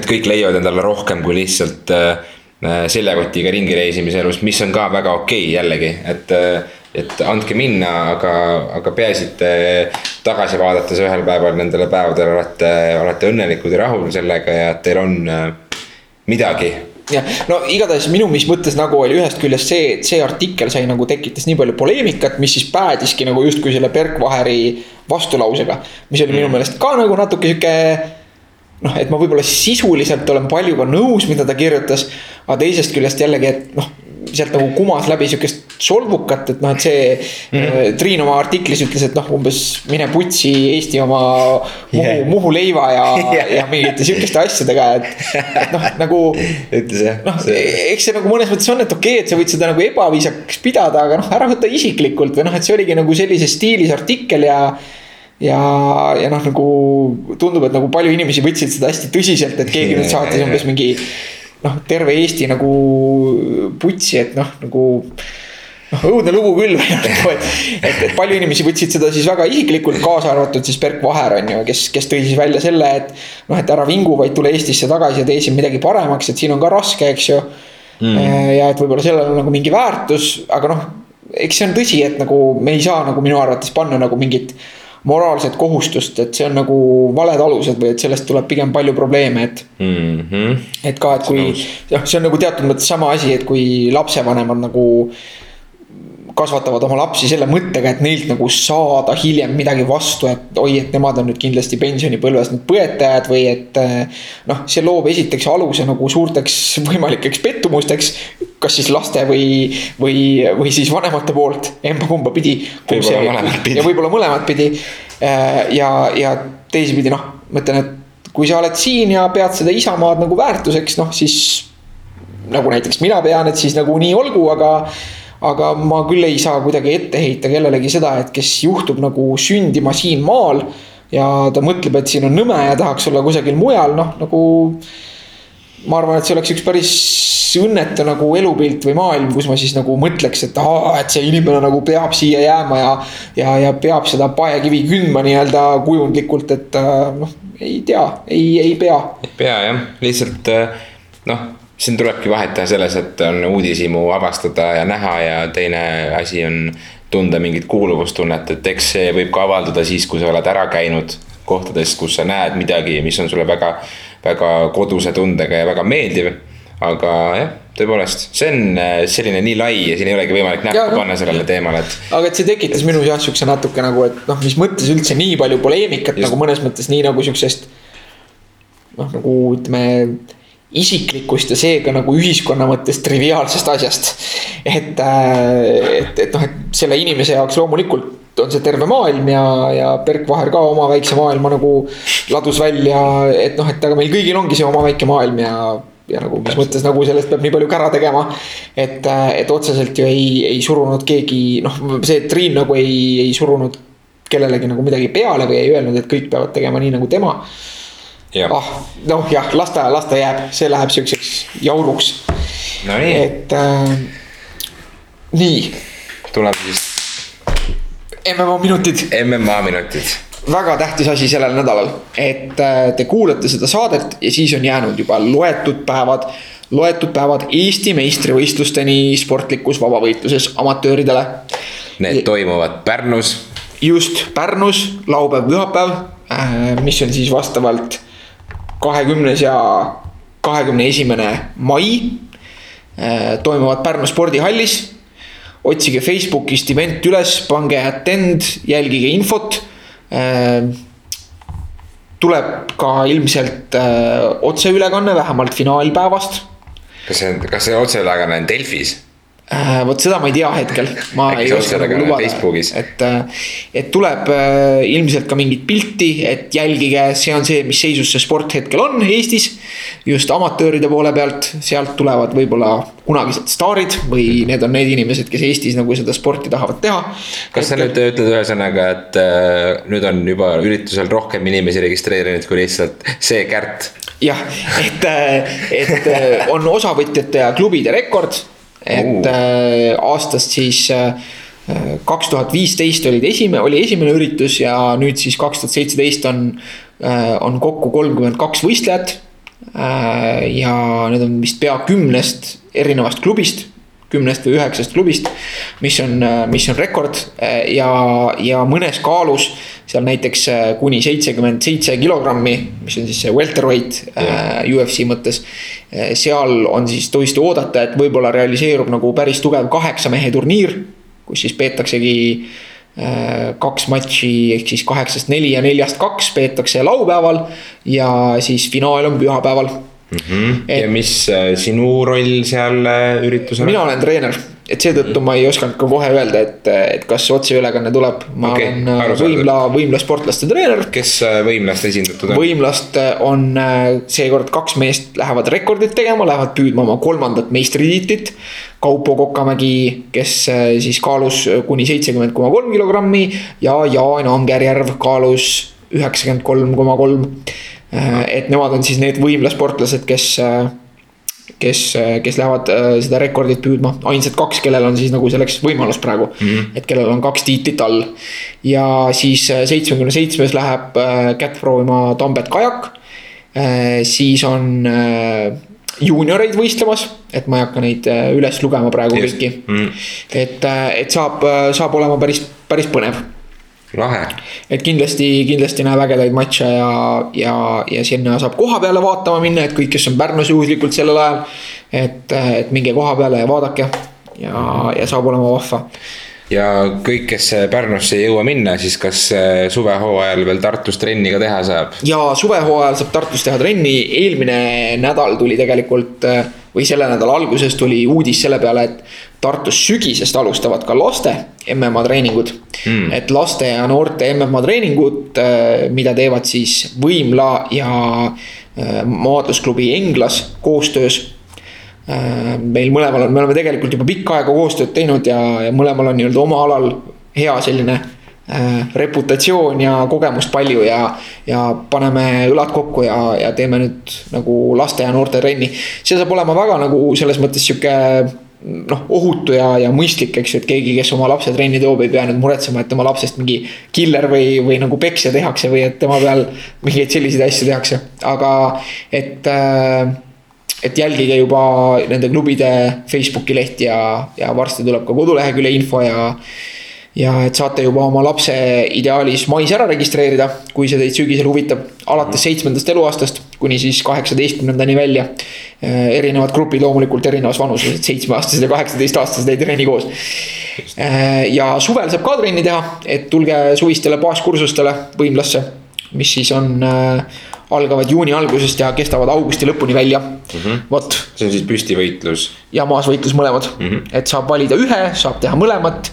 et kõik leiavad endale rohkem kui lihtsalt äh, äh seljakotiga ringi reisimise elus, mis on ka väga okei okay, jällegi, et äh, et andke minna, aga, aga peaasi, et te tagasi vaadates ühel päeval nendele päevadele olete, olete õnnelikud ja rahul sellega ja teil on äh, midagi jah, no igatahes minu, mis mõttes nagu oli ühest küljest see, et see artikkel sai nagu tekitas nii palju poleemikat, mis siis päädiski nagu justkui selle Berkvaheri vastulausega. mis oli minu mm. meelest ka nagu natuke sihuke noh, et ma võib-olla sisuliselt olen paljuga nõus, mida ta kirjutas. aga teisest küljest jällegi, et noh, sealt nagu kumas läbi sihukest solvukat, et noh, et see mm. -hmm. Triin oma artiklis ütles, et noh, umbes mine putsi Eesti oma Muhu yeah., Muhu leiva ja yeah., ja mingite sihukeste asjadega, et. noh, nagu. ütles jah. noh, eks see nagu mõnes mõttes on, et okei okay,, et sa võid seda nagu ebaviisakaks pidada, aga noh, ära võta isiklikult või noh, et see oligi nagu sellises stiilis artikkel ja ja, ja noh, nagu tundub, et nagu palju inimesi võtsid seda hästi tõsiselt, et keegi nüüd saatis umbes mingi noh, terve Eesti nagu putsi, et noh, nagu noh, õudne lugu küll nagu, et, et, et palju inimesi võtsid seda siis väga isiklikult, kaasa arvatud siis Berk Vaher on ju, kes, kes tõi siis välja selle, et. noh, et ära vingu, vaid tule Eestisse tagasi ja tee siin midagi paremaks, et siin on ka raske, eks ju mm.. ja et võib-olla sellel on nagu mingi väärtus, aga noh, eks see on tõsi, et nagu me ei saa nagu minu arvates panna nagu mingit moraalset kohustust, et see on nagu valed alused või et sellest tuleb pigem palju probleeme, et mm. -hmm. et ka, et kui noh, see on nagu teatud mõttes sama asi, et kui lapsevanemad nagu kasvatavad oma lapsi selle mõttega, et neilt nagu saada hiljem midagi vastu, et oi, et nemad on nüüd kindlasti pensionipõlves need põetajad või et. noh, see loob esiteks aluse nagu suurteks võimalikeks pettumusteks. kas siis laste või, või, või siis vanemate poolt, emba-kumba pidi. võib-olla mõlemat pidi. ja võib-olla mõlemat pidi. ja, ja teisipidi noh, ma ütlen, et kui sa oled siin ja pead seda isamaad nagu väärtuseks, noh siis. nagu näiteks mina pean, et siis nagu nii olgu, aga aga ma küll ei saa kuidagi ette heita kellelegi seda, et kes juhtub nagu sündima siin maal. ja ta mõtleb, et siin on nõme ja tahaks olla kusagil mujal, noh nagu. ma arvan, et see oleks üks päris õnnetu nagu elupilt või maailm, kus ma siis nagu mõtleks, et aa, et see inimene nagu peab siia jääma ja. ja, ja peab seda paekivi kündma nii-öelda kujundlikult, et noh, ei tea, ei, ei pea. ei pea jah, lihtsalt noh siin tulebki vahet teha selles, et on uudishimu avastada ja näha ja teine asi on tunda mingit kuuluvustunnet, et eks see võib ka avalduda siis, kui sa oled ära käinud kohtades, kus sa näed midagi, mis on sulle väga, väga koduse tundega ja väga meeldiv. aga jah, tõepoolest, see on äh, selline nii lai ja siin ei olegi võimalik näppu no. panna sellele teemale, et. aga et see tekitas minus jah, siukse natuke nagu, et noh, mis mõttes üldse nii palju poleemikat Just. nagu mõnes mõttes nii nagu siuksest. noh, nagu ütleme isiklikust ja seega nagu ühiskonna mõttes triviaalsest asjast. et, äh, et, et noh, et selle inimese jaoks loomulikult on see terve maailm ja, ja Berk Vaher ka oma väikse maailma nagu ladus välja, et noh, et aga meil kõigil ongi see oma väike maailm ja ja nagu mis mõttes nagu sellest peab nii palju kära tegema. et, äh, et otseselt ju ei, ei surunud keegi, noh, see, et Triin nagu ei, ei surunud kellelegi nagu midagi peale või ei öelnud, et kõik peavad tegema nii nagu tema ah, noh jah, las ta, las ta jääb, see läheb siukseks jauruks no. et äh, nii. tuleb siis. MMA minutid. MMA minutid. väga tähtis asi sellel nädalal, et äh, te kuulate seda saadet ja siis on jäänud juba loetud päevad loetud päevad Eesti meistrivõistlusteni sportlikus vabavõitluses amatööridele. Need toimuvad Pärnus. just, Pärnus, laupäev, pühapäev, äh, mis on siis vastavalt kahekümnes ja kahekümne esimene mai äh, toimuvad Pärnu spordihallis. otsige Facebookist event üles, pange attend, jälgige infot. Äh, tuleb ka ilmselt äh, otseülekanne vähemalt finaalpäevast. kas see on, kas see otseülekanne on Delfis? Äh,. vot seda ma ei tea hetkel, ma Äkki ei oska nagu lubada, et, äh, et tuleb äh, ilmselt ka mingit pilti, et jälgige, see on see, mis seisus see sport hetkel on Eestis. just amatööride poole pealt, sealt tulevad võib-olla kunagised staarid või need on need inimesed, kes Eestis nagu seda sporti tahavad teha. kas sa nüüd ütled ühesõnaga, et äh, nüüd on juba üritusel rohkem inimesi registreerinud kui lihtsalt see Kärt? jah, et, äh, et äh, on osavõtjate ja klubide rekord et äh, aastast siis äh, kaks tuhat viisteist olid esimene, oli esimene üritus ja nüüd siis kaks tuhat seitseteist on, äh, on kokku kolmkümmend kaks võistlejat. ja need on vist pea kümnest erinevast klubist, kümnest või üheksast klubist, mis on, mis on rekord ja, ja mõnes kaalus seal näiteks äh, kuni seitsekümmend seitse kilogrammi, mis on siis see welterweight yeah. UFC mõttes. seal on siis tõesti oodata, et võib-olla realiseerub nagu päris tugev kaheksa mehe turniir, kus siis peetaksegi kaks matši ehk siis kaheksast neli ja neljast kaks peetakse laupäeval ja siis finaal on pühapäeval mm. -hmm. Et, ja mis sinu roll seal üritusel on? mina olen treener et seetõttu ma ei osanud ka kohe öelda, et, et kas otseülekanne tuleb. ma okay, olen äh, võimla, võimla sportlaste treener. kes äh, võimlast esindatud on? võimlast äh, on seekord kaks meest lähevad rekordit tegema, lähevad püüdma oma kolmandat meistritiitlit. Kaupo Kokamägi, kes siis kaalus kuni seitsekümmend koma kolm kilogrammi ja Jaan Angerjärv kaalus üheksakümmend kolm koma kolm. Et nemad on siis need võimlasportlased, kes kes, kes lähevad äh, seda rekordit püüdma, ainsad kaks, kellel on siis nagu selleks võimalus praegu mm. -hmm. et kellel on kaks tiitlit all. ja siis äh, seitsmekümne seitsmes läheb äh, kätt proovima Tambet Kajak. siis on juunioreid võistlemas, et ma ei hakka neid üles lugema praegu kõiki mm. -hmm. et, et saab, saab olema päris, päris põnev lahe. et kindlasti, kindlasti näeb ägedaid matše ja, ja, ja sinna saab koha peale vaatama minna, et kõik, kes on Pärnus juhuslikult sellel ajal. et, et minge koha peale ja vaadake ja, ja saab olema vahva ja kõik, kes Pärnusse ei jõua minna, siis kas äh, suvehooajal veel Tartus trenni ka teha saab? ja suvehooajal saab Tartus teha trenni, eelmine nädal tuli tegelikult äh, või selle nädala alguses tuli uudis selle peale, et Tartus sügisest alustavad ka laste MMA treeningud mm.. et laste ja noorte MMA treeningud, äh, mida teevad siis Võimla ja äh, maadlusklubi Englas koostöös. Äh, meil mõlemal on, me oleme tegelikult juba pikka aega koostööd teinud ja, ja mõlemal on nii-öelda oma alal hea selline reputatsioon ja kogemust palju ja, ja paneme õlad kokku ja, ja teeme nüüd nagu laste ja noorte trenni. see saab olema väga nagu selles mõttes sihuke noh, ohutu ja, ja mõistlik, eks ju, et keegi, kes oma lapse trenni toob, ei pea nüüd muretsema, et tema lapsest mingi killer või, või nagu peksja tehakse või et tema peal mingeid selliseid asju tehakse, aga et äh, et jälgige juba nende klubide Facebooki lehti ja, ja varsti tuleb ka kodulehekülje info ja ja et saate juba oma lapse ideaalis mais ära registreerida, kui see teid sügisel huvitab. alates seitsmendast eluaastast kuni siis kaheksateistkümnendani välja. Äh, erinevad grupid loomulikult erinevas vanuses, et seitsmeaastased ja kaheksateistaastased ei treeni koos. Äh, ja suvel saab ka trenni teha, et tulge suvistele baaskursustele võimlasse, mis siis on äh, algavad juuni algusest ja kestavad augusti lõpuni välja mm -hmm.. vot. see on siis püstivõitlus. ja maasvõitlus mõlemad mm, -hmm. et saab valida ühe, saab teha mõlemat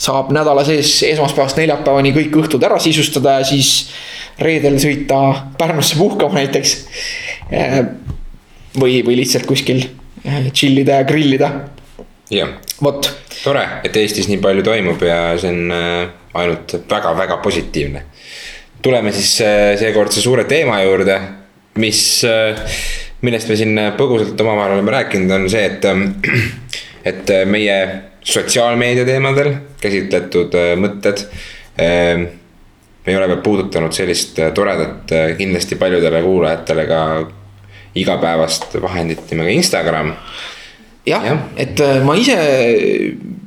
saab nädala sees esmaspäevast neljapäevani kõik õhtud ära sisustada ja siis reedel sõita Pärnusse puhkama näiteks. või, või lihtsalt kuskil eh, chill ida ja grillida. jah. vot. tore, et Eestis nii palju toimub ja see on eh, ainult väga-väga positiivne. tuleme siis eh, seekordse suure teema juurde, mis, millest me siin põgusalt omavahel oleme rääkinud, on see, et, et meie sotsiaalmeedia teemadel käsitletud äh, mõtted. Ähm, me ei ole veel puudutanud sellist äh, toredat, äh, kindlasti paljudele kuulajatele ka igapäevast vahendit nimega Instagram. jah ja., et ma ise,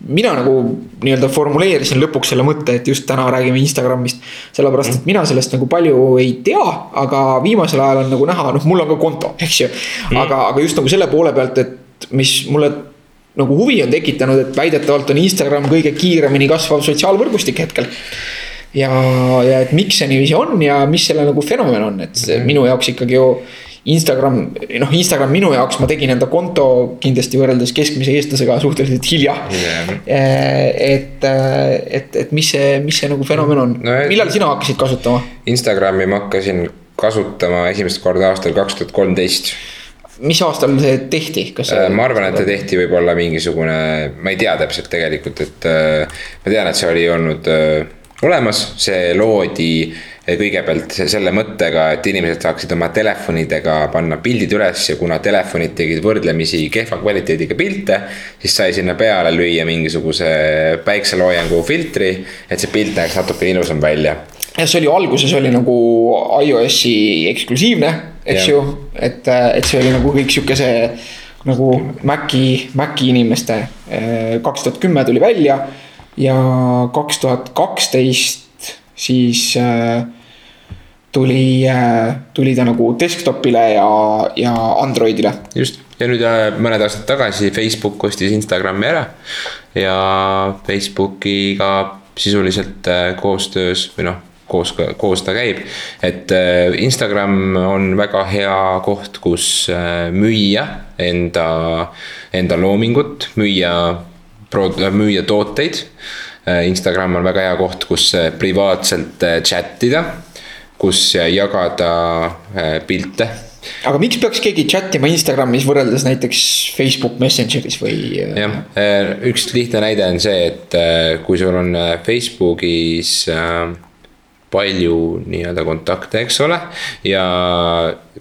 mina nagu nii-öelda formuleerisin lõpuks selle mõtte, et just täna räägime Instagramist. sellepärast, et mina sellest nagu palju ei tea, aga viimasel ajal on nagu näha, noh, mul on ka konto, eks ju. Mm. aga, aga just nagu selle poole pealt, et mis mulle nagu huvi on tekitanud, et väidetavalt on Instagram kõige kiiremini kasvav sotsiaalvõrgustik hetkel. ja, ja et miks see niiviisi on ja mis selle nagu fenomen on, et see minu jaoks ikkagi ju. Instagram, noh, Instagram minu jaoks, ma tegin enda konto kindlasti võrreldes keskmise eestlasega suhteliselt hilja yeah.. et, et, et mis see, mis see nagu fenomen on no,, millal sina hakkasid kasutama? Instagrami ma hakkasin kasutama esimest korda aastal kaks tuhat kolmteist mis aastal see tehti, kas see? Äh, ma arvan, et see tehti võib-olla mingisugune, ma ei tea täpselt tegelikult, et äh, ma tean, et see oli olnud äh, olemas, see loodi kõigepealt selle mõttega, et inimesed saaksid oma telefonidega panna pildid üles ja kuna telefonid tegid võrdlemisi kehva kvaliteediga pilte. siis sai sinna peale lüüa mingisuguse päikseloojangu filtri, et see pilt näeks natuke ilusam välja. Ja see oli alguses oli nagu iOS-i eksklusiivne eks ju, et, et see oli nagu kõik sihuke see nagu Maci, Maci inimeste. kaks tuhat kümme tuli välja ja kaks tuhat kaksteist siis äh, tuli äh,, tuli ta nagu desktop'ile ja, ja Androidile. just, ja nüüd äh, mõned aastad tagasi Facebook ostis Instagrami ära ja Facebookiga sisuliselt äh, koostöös või noh koos, koos ta käib. et äh, Instagram on väga hea koht, kus äh, müüa enda, enda loomingut, müüa, müüa tooteid. Instagram on väga hea koht, kus privaatselt chat ida, kus jagada pilte aga miks peaks keegi chat ima Instagramis võrreldes näiteks Facebook Messengeris või? jah, üks lihtne näide on see, et kui sul on Facebookis äh, palju nii-öelda kontakte, eks ole. ja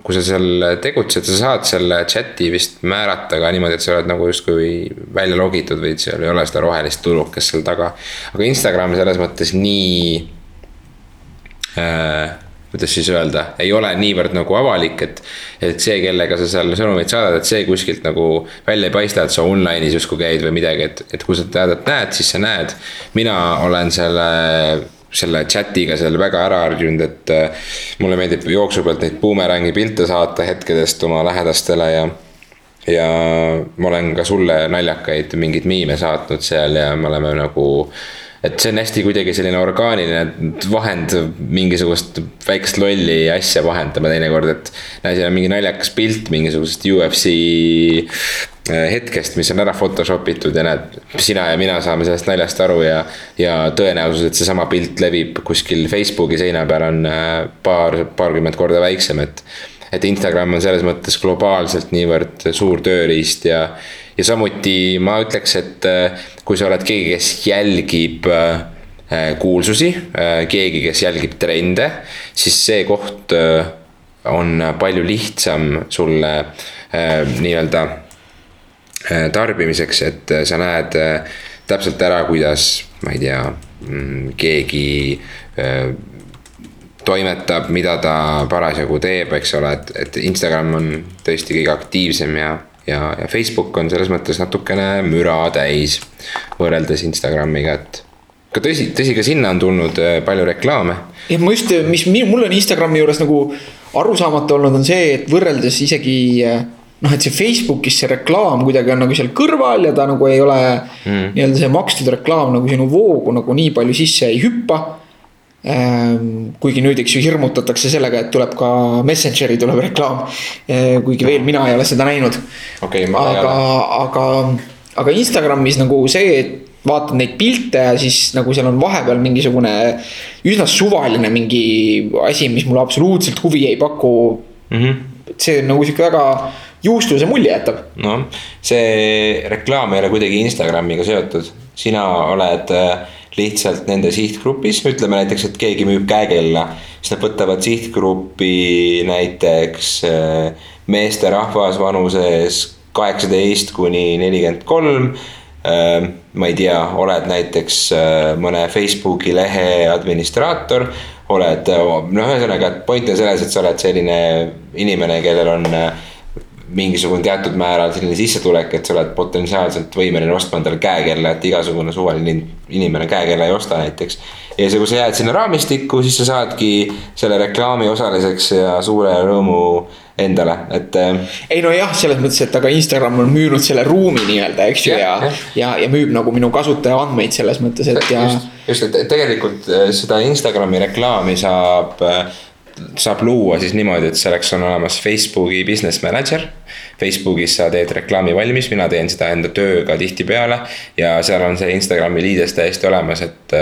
kui sa seal tegutsed, sa saad selle chat'i vist määrata ka niimoodi, et sa oled nagu justkui välja logitud või seal ei ole seda rohelist tulukest seal taga. aga Instagram selles mõttes nii äh, kuidas siis öelda, ei ole niivõrd nagu avalik, et. et see, kellega sa seal sõnumeid saadad, et see kuskilt nagu välja ei paista, et sa online'is justkui käid või midagi, et, et kui sa teadet näed, siis sa näed. mina olen selle selle chat'iga seal väga ära harjunud, et äh, mulle meeldib jooksu pealt neid bumerang'i pilte saata hetkedest oma lähedastele ja. ja ma olen ka sulle naljakaid mingeid miime saatnud seal ja me oleme nagu et see on hästi kuidagi selline orgaaniline vahend, mingisugust väikest lolli asja vahendame teinekord, et. siin on mingi naljakas pilt mingisugusest UFC hetkest, mis on ära Photoshop itud ja näed, sina ja mina saame sellest naljast aru ja. ja tõenäosus, et seesama pilt levib kuskil Facebooki seina peal on äh, paar, paarkümmend korda väiksem, et. et Instagram on selles mõttes globaalselt niivõrd suur tööriist ja ja samuti ma ütleks, et äh, kui sa oled keegi, kes jälgib äh, kuulsusi, äh, keegi, kes jälgib trende, siis see koht on palju lihtsam sulle nii-öelda tarbimiseks, et sa näed täpselt ära, kuidas, ma ei tea, mm, keegi toimetab, mida ta parasjagu teeb, eks ole, et, et Instagram on tõesti kõige aktiivsem ja ja, ja Facebook on selles mõttes natukene müra täis võrreldes Instagramiga, et ka tõsi, tõsi, ka sinna on tulnud äh, palju reklaame. jah, ma just, mis mul on Instagrami juures nagu arusaamatu olnud, on see, et võrreldes isegi äh, noh, et see Facebookis see reklaam kuidagi on nagu seal kõrval ja ta nagu ei ole mm. nii-öelda see makstud reklaam nagu sinu voogu nagu nii palju sisse ei hüppa Ehm, kuigi nüüd, eks ju, hirmutatakse sellega, et tuleb ka Messengeri tuleb reklaam. Ehm, kuigi veel mina ei ole seda näinud okay,. aga, aga, aga Instagramis nagu see, et vaatad neid pilte ja siis nagu seal on vahepeal mingisugune üsna suvaline mingi asi, mis mulle absoluutselt huvi ei paku mm. -hmm. see on nagu sihuke väga juustuse mulje jätab. noh, see reklaam ei ole kuidagi Instagramiga seotud, sina oled äh, lihtsalt nende sihtgrupis, ütleme näiteks, et keegi müüb käekella. siis nad võtavad sihtgruppi näiteks äh, meesterahvas vanuses kaheksateist kuni nelikümmend kolm. Äh, ma ei tea, oled näiteks äh, mõne Facebooki lehe administraator oled, noh, ühesõnaga, point on selles, et sa oled selline inimene, kellel on mingisugune teatud määral selline sissetulek, et sa oled potentsiaalselt võimeline ostma endale käekella, et igasugune suvaline inimene käekella ei osta näiteks. ja siis, kui sa jääd sinna raamistikku, siis sa saadki selle reklaami osaliseks ja suure rõõmu endale, et. Äh, ei nojah, selles mõttes, et aga Instagram on müünud selle ruumi nii-öelda, eks ju, ja, ja, ja, ja müüb nagu minu kasutaja andmeid selles mõttes, et ja. just, just, et tegelikult äh, seda Instagrami reklaami saab äh, saab luua siis niimoodi, et selleks on olemas Facebooki business manager. Facebookis sa teed reklaami valmis, mina teen seda enda tööga tihtipeale ja seal on see Instagrami liides täiesti olemas, et,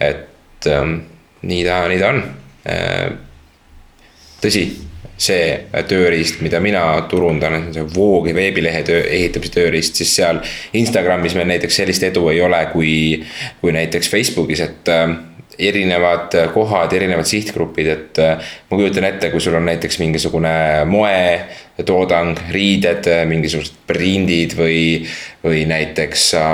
et ähm, nii ta, nii ta on. Äh, tõsi, see tööriist, mida mina turundan, on see Voogi veebilehe töö, ehitamise tööriist, siis seal Instagramis meil näiteks sellist edu ei ole, kui, kui näiteks Facebookis, et äh, erinevad kohad, erinevad sihtgrupid, et äh, ma kujutan ette, kui sul on näiteks mingisugune moetoodang, riided, mingisugused prindid või, või näiteks sa,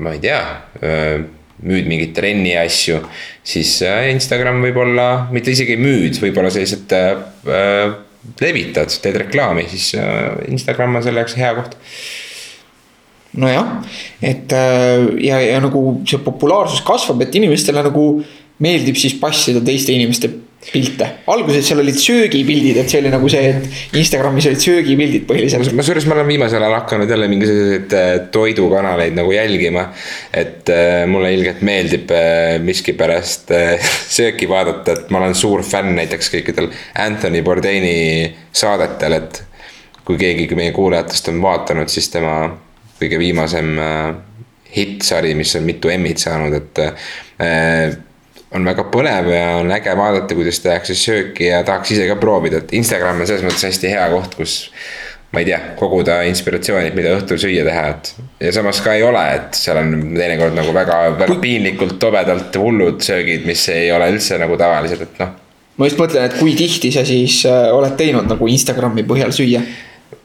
ma ei tea, äh, müüd mingeid trenni asju, siis äh, Instagram võib-olla, mitte isegi ei müüd, võib-olla lihtsalt äh, levitad, teed reklaami, siis äh, Instagram on selle jaoks hea koht nojah, et äh, ja, ja nagu see populaarsus kasvab, et inimestele nagu meeldib siis passida teiste inimeste pilte. alguses seal olid söögipildid, et see oli nagu see, et Instagramis olid söögipildid põhiliselt. kusjuures ma olen viimasel ajal hakanud jälle mingisuguseid äh, toidukanaleid nagu jälgima. et äh, mulle ilgelt meeldib miskipärast sööki vaadata, et ma olen suur fänn näiteks kõikidel Anthony Bourdaini saadetel, et. kui keegi meie kuulajatest on vaadanud, siis tema kõige viimasem hittsari, mis on mitu M-it saanud, et on väga põnev ja on äge vaadata, kuidas tehakse sööki ja tahaks ise ka proovida, et Instagram on selles mõttes hästi hea koht, kus. ma ei tea, koguda inspiratsiooni, mida õhtul süüa teha, et ja samas ka ei ole, et seal on teinekord nagu väga, väga piinlikult, tobedalt hullud söögid, mis ei ole üldse nagu tavalised, et noh. ma just mõtlen, et kui tihti sa siis äh, oled teinud nagu Instagrami põhjal süüa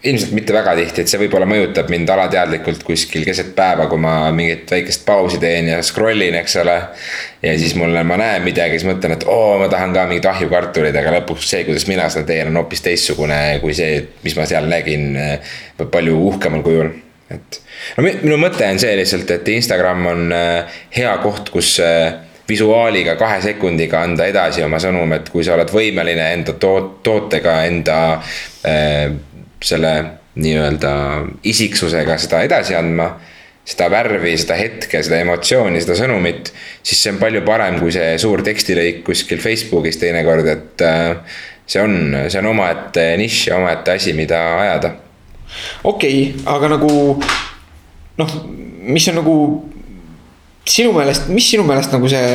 ilmselt mitte väga tihti, et see võib-olla mõjutab mind alateadlikult kuskil keset päeva, kui ma mingit väikest pausi teen ja scroll in, eks ole. ja siis mulle, ma näen midagi, siis mõtlen, et oo, ma tahan ka mingit ahjukartuleid, aga lõpuks see, kuidas mina seda teen, on hoopis teistsugune kui see, mis ma seal nägin. palju uhkemal kujul, et. no minu mõte on see lihtsalt, et Instagram on äh, hea koht, kus äh, visuaaliga kahe sekundiga anda edasi oma sõnum, et kui sa oled võimeline enda toot-, tootega, enda äh, selle nii-öelda isiksusega seda edasi andma. seda värvi, seda hetke, seda emotsiooni, seda sõnumit. siis see on palju parem kui see suur tekstilõik kuskil Facebookis teinekord, et äh, see on, see on omaette nišš ja omaette asi, mida ajada. okei okay,, aga nagu noh, mis on nagu sinu meelest, mis sinu meelest nagu see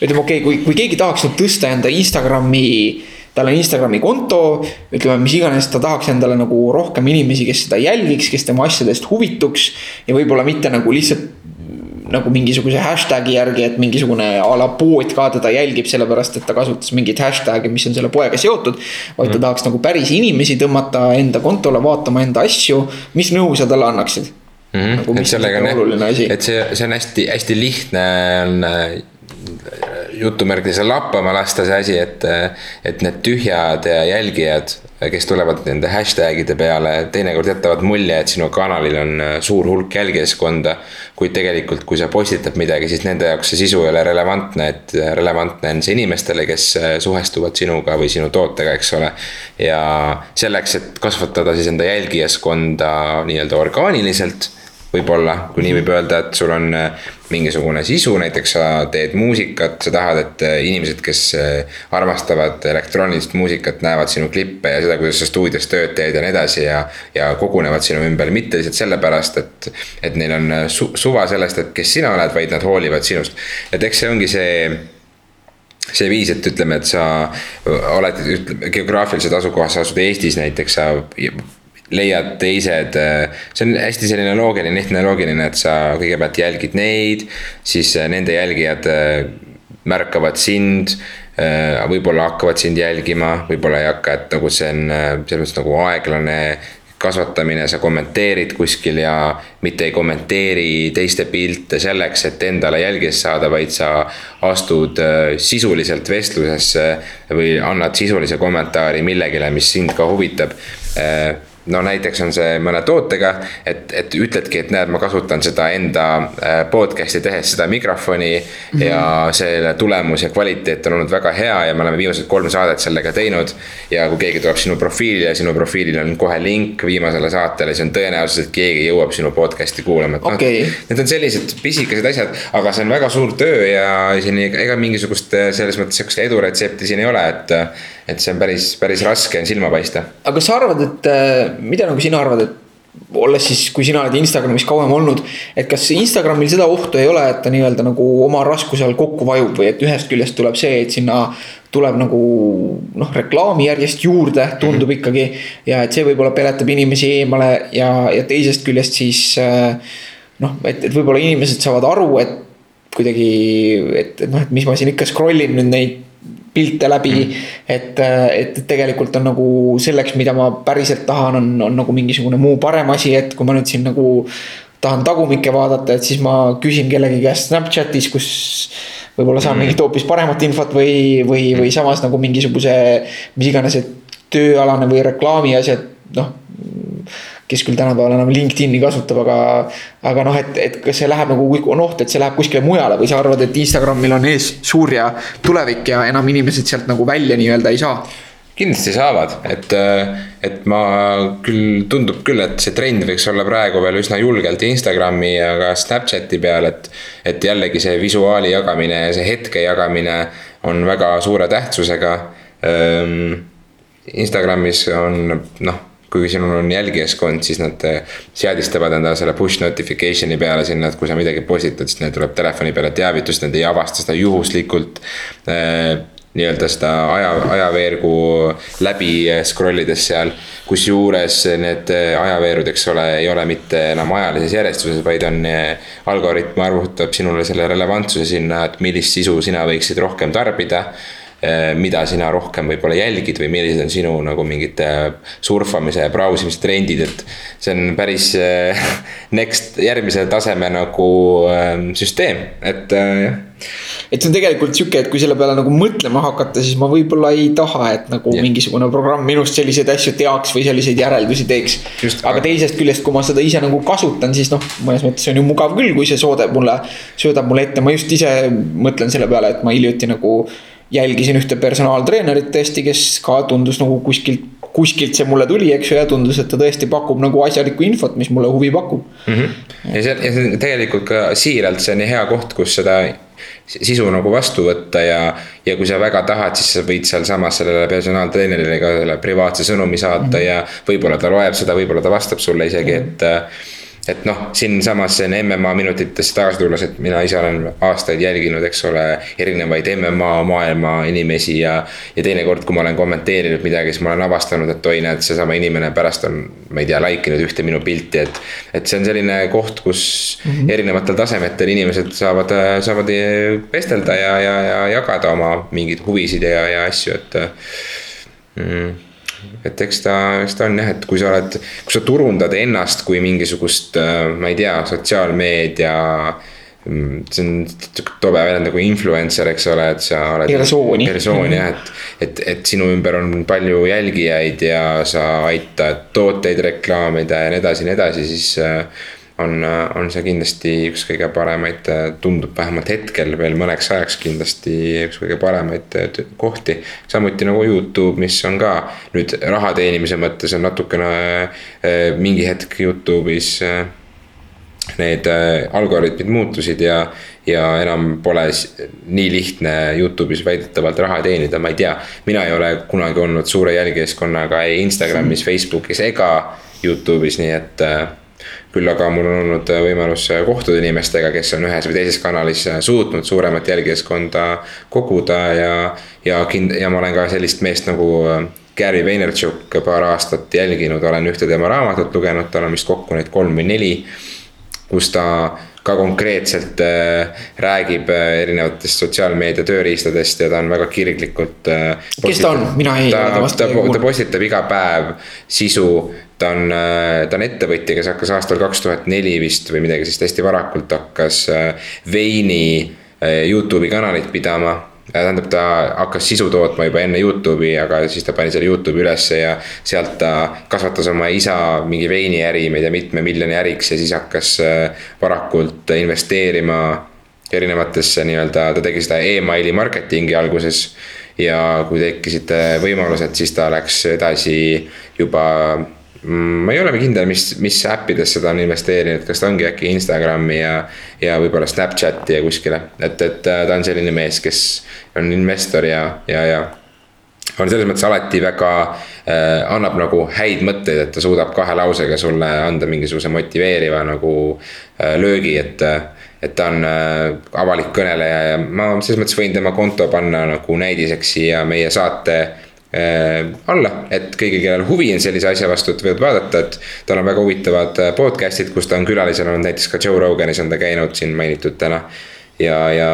ütleme, okei okay,, kui, kui keegi tahaks nüüd tõsta enda Instagrami tal on Instagrami konto, ütleme, mis iganes, ta tahaks endale nagu rohkem inimesi, kes seda jälgiks, kes tema asjadest huvituks. ja võib-olla mitte nagu lihtsalt nagu mingisuguse hashtag'i järgi, et mingisugune a la pood ka teda jälgib, sellepärast et ta kasutas mingit hashtag'i, mis on selle poega seotud. vaid ta mm. tahaks nagu päris inimesi tõmmata enda kontole vaatama enda asju, mis nõu sa talle annaksid mm? -hmm. Nagu, et sellega on, et see, see on hästi-hästi lihtne on jutumärkides lappama lasta see asi, et, et need tühjad jälgijad, kes tulevad nende hashtag'ide peale, teinekord jätavad mulje, et sinu kanalil on suur hulk jälgijaskonda. kuid tegelikult, kui sa postitad midagi, siis nende jaoks see sisu ei ole relevantne, et relevantne on see inimestele, kes suhestuvad sinuga või sinu tootega, eks ole. ja selleks, et kasvatada siis enda jälgijaskonda nii-öelda orgaaniliselt võib-olla, kui nii võib öelda, et sul on äh, mingisugune sisu, näiteks sa teed muusikat, sa tahad, et äh, inimesed, kes äh, armastavad elektroonilist muusikat, näevad sinu klippe ja seda, kuidas sa stuudios tööd teed ja nii edasi ja. ja kogunevad sinu ümber, mitte lihtsalt sellepärast, et, et neil on su suva sellest, et kes sina oled, vaid nad hoolivad sinust. et eks see ongi see see viis, et ütleme, et sa oled, ütleme geograafilises asukohas, sa asud Eestis näiteks, sa leiad teised, äh, see on hästi selline loogiline, lihtne loogiline, et sa kõigepealt jälgid neid, siis äh, nende jälgijad äh, märkavad sind võib-olla hakkavad sind jälgima, võib-olla ei hakka, et nagu see on selles mõttes nagu aeglane kasvatamine, sa kommenteerid kuskil ja mitte ei kommenteeri teiste pilte selleks, et endale jälgijast saada, vaid sa astud sisuliselt vestlusesse või annad sisulise kommentaari millegile, mis sind ka huvitab no näiteks on see mõne tootega, et, et ütledki, et näed, ma kasutan seda enda äh, podcast'i tehes seda mikrofoni mm. -hmm. ja selle tulemus ja kvaliteet on olnud väga hea ja me oleme viimased kolm saadet sellega teinud. ja kui keegi tuleb sinu profiili ja sinu profiilil on kohe link viimasele saatele, siis on tõenäosus, et keegi jõuab sinu podcast'i kuulama, et okay. noh. Need on sellised pisikesed asjad, aga see on väga suur töö ja siin ega mingisugust äh, selles mõttes sihukest eduretsepti siin ei ole, et et see on päris, päris raske on silma paista. aga kas sa arvad, et äh, mida nagu sina arvad, et olles siis, kui sina oled Instagramis kauem olnud, et kas Instagramil seda ohtu ei ole, et ta nii-öelda nagu oma raskuse all kokku vajub või et ühest küljest tuleb see, et sinna tuleb nagu noh, reklaami järjest juurde, tundub -hmm. ikkagi. ja et see võib-olla peletab inimesi eemale ja, ja teisest küljest siis äh, noh, et, et võib-olla inimesed saavad aru, et kuidagi, et, et noh, et mis ma siin ikka scroll in nüüd neid pilte läbi mm.. et, et tegelikult on nagu selleks, mida ma päriselt tahan, on, on nagu mingisugune muu parem asi, et kui ma nüüd siin nagu tahan tagumikke vaadata, et siis ma küsin kellegi käest Snapchatis, kus võib-olla saan mm. mingit hoopis paremat infot või, või, või mm. samas nagu mingisuguse, mis iganes, et tööalane või reklaami asjad, noh kes küll tänapäeval enam LinkedIn'i kasutab, aga, aga noh, et, et kas see läheb nagu, on oht, et see läheb kuskile mujale või sa arvad, et Instagramil on ees suur ja tulevik ja enam inimesed sealt nagu välja nii-öelda ei saa? kindlasti saavad, et, et ma küll, tundub küll, et see trend võiks olla praegu veel üsna julgelt Instagrami ja ka Snapchati peal, et. et jällegi see visuaali jagamine ja see hetke jagamine on väga suure tähtsusega. Ehm, Instagramis on noh kui sinul on jälgijaskond, siis nad seadistavad endale selle push notification'i peale sinna, et kui sa midagi postitad, siis neil tuleb telefoni peale teavitus, nad ei avasta seda juhuslikult ehm, nii-öelda seda aja, ajaveergu läbi scroll ides seal. kusjuures need ajaveerud, eks ole, ei ole mitte enam ajalises järjestuses, vaid on algoritm arvutab sinule selle relevantsuse sinna, et millist sisu sina võiksid rohkem tarbida Eh, mida sina rohkem võib-olla jälgid või millised on sinu nagu mingid eh, surfamise ja brausimise trendid, et. see on päris eh, next, järgmise taseme nagu süsteem, et jah et see on tegelikult sihuke, et kui selle peale nagu mõtlema hakata, siis ma võib-olla ei taha, et nagu yeah. mingisugune programm minust selliseid asju teaks või selliseid järeldusi teeks. aga teisest küljest, kui ma seda ise nagu kasutan, siis noh, mõnes mõttes on ju mugav küll, kui see soodab mulle, söödab mulle ette, ma just ise mõtlen selle peale, et ma hiljuti nagu jälgisin ühte personaaltreenerit tõesti, kes ka tundus nagu kuskilt, kuskilt see mulle tuli, eks ju, ja tundus, et ta tõesti pakub nagu asjalikku infot, mis mulle huvi pakub mm. -hmm. ja see, ja see on tegelikult ka siiralt, see on hea koht, kus seda sisu nagu vastu võtta ja, ja kui sa väga tahad, siis sa võid sealsamas sellele personaaltreenerile ka selle privaatse sõnumi saata mm -hmm. ja võib-olla ta loeb seda, võib-olla ta vastab sulle isegi, et et noh, siinsamas MMA minutitesse tagasi tulles, et mina ise olen aastaid jälginud, eks ole, erinevaid MMA maailma inimesi ja. ja teinekord, kui ma olen kommenteerinud midagi, siis ma olen avastanud, et oi, näed, seesama inimene pärast on, ma ei tea, like inud ühte minu pilti, et. et see on selline koht, kus mm -hmm. erinevatel tasemetel inimesed saavad, saavad vestelda ja, ja, ja jagada oma mingeid huvisid ja, ja asju, et mm et eks ta, eks ta on jah, et kui sa oled, kui sa turundad ennast kui mingisugust, äh, ma ei tea, sotsiaalmeedia mm, see on tobe väljend nagu influencer, eks ole, et sa oled. persooni. persoon jah, et, et, et sinu ümber on palju jälgijaid ja sa aitad tooteid reklaamida ja nii edasi nii edasi, siis äh, on, on see kindlasti üks kõige paremaid, tundub vähemalt hetkel veel mõneks ajaks kindlasti üks kõige paremaid kohti. samuti nagu Youtube, mis on ka nüüd raha teenimise mõttes on natukene mingi hetk Youtube'is need algoritmid muutusid ja, ja enam pole nii lihtne Youtube'is väidetavalt raha teenida, ma ei tea. mina ei ole kunagi olnud suure jälgijaskonnaga ei Instagramis, Facebookis ega Youtube'is, nii et küll aga mul on olnud äh, võimalus äh, kohtuda inimestega, kes on ühes või teises kanalis äh, suutnud suuremat jälgijaskonda koguda ja, ja kind-, ja ma olen ka sellist meest nagu Gary Vaynerchuk paar aastat jälginud, olen ühte tema raamatut lugenud, tal on vist kokku neid kolm või neli. kus ta ka konkreetselt räägib erinevatest sotsiaalmeedia tööriistadest ja ta on väga kirglikult kes ta on, mina ei. ta, ta, ta postitab iga päev sisu, ta on, äh, ta on ettevõtja, kes hakkas aastal kaks tuhat neli vist või midagi sellist hästi varakult hakkas äh, veini äh, Youtube'i kanalit pidama tähendab, ta hakkas sisu tootma juba enne Youtube'i, aga siis ta pani selle Youtube'i ülesse ja sealt ta kasvatas oma isa mingi veiniäri, ma ei tea, mitme miljoni äriks ja siis hakkas varakult investeerima erinevatesse nii-öelda, ta tegi seda emaili marketingi alguses. ja kui tekkisid võimalused, siis ta läks edasi juba ma ei olegi kindel, mis, mis äppidesse ta on investeerinud, kas ta ongi äkki Instagrami ja, ja võib-olla Snapchati ja kuskile. et, et äh, ta on selline mees, kes on investor ja, ja, ja on selles mõttes alati väga äh,, annab nagu häid mõtteid, et ta suudab kahe lausega sulle anda mingisuguse motiveeriva nagu äh, löögi, et äh, et ta on äh, avalik kõneleja ja ma selles mõttes võin tema konto panna nagu näidiseks siia meie saate Äh, alla, et kõigil, kellel huvi on sellise asja vastu, et võivad vaadata, et tal on väga huvitavad äh, podcast'id, kus ta on külalisena olnud, näiteks ka Joe Roganis on ta käinud siin mainitud täna. ja, ja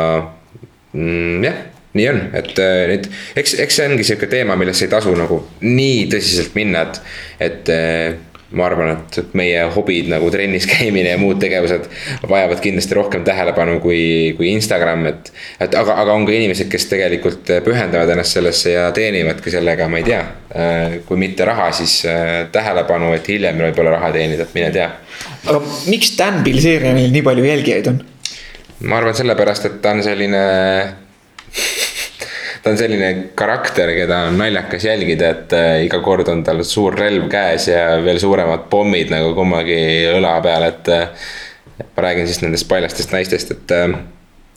mm, jah, nii on, et äh, nüüd eks, eks see ongi sihuke teema, millesse ei tasu nagu nii tõsiselt minna, et, et ma arvan, et, et meie hobid nagu trennis käimine ja muud tegevused vajavad kindlasti rohkem tähelepanu kui, kui Instagram, et. et aga, aga on ka inimesed, kes tegelikult pühendavad ennast sellesse ja teenivadki sellega, ma ei tea. kui mitte raha, siis tähelepanu, et hiljem võib-olla raha teenida, et mine tea. aga miks Dan Bilzerianil nii palju jälgijaid on? ma arvan sellepärast, et ta on selline ta on selline karakter, keda on naljakas jälgida, et äh, iga kord on tal suur relv käes ja veel suuremad pommid nagu kummagi õla peal, et. Äh, ma räägin siis nendest paljastest naistest, et äh,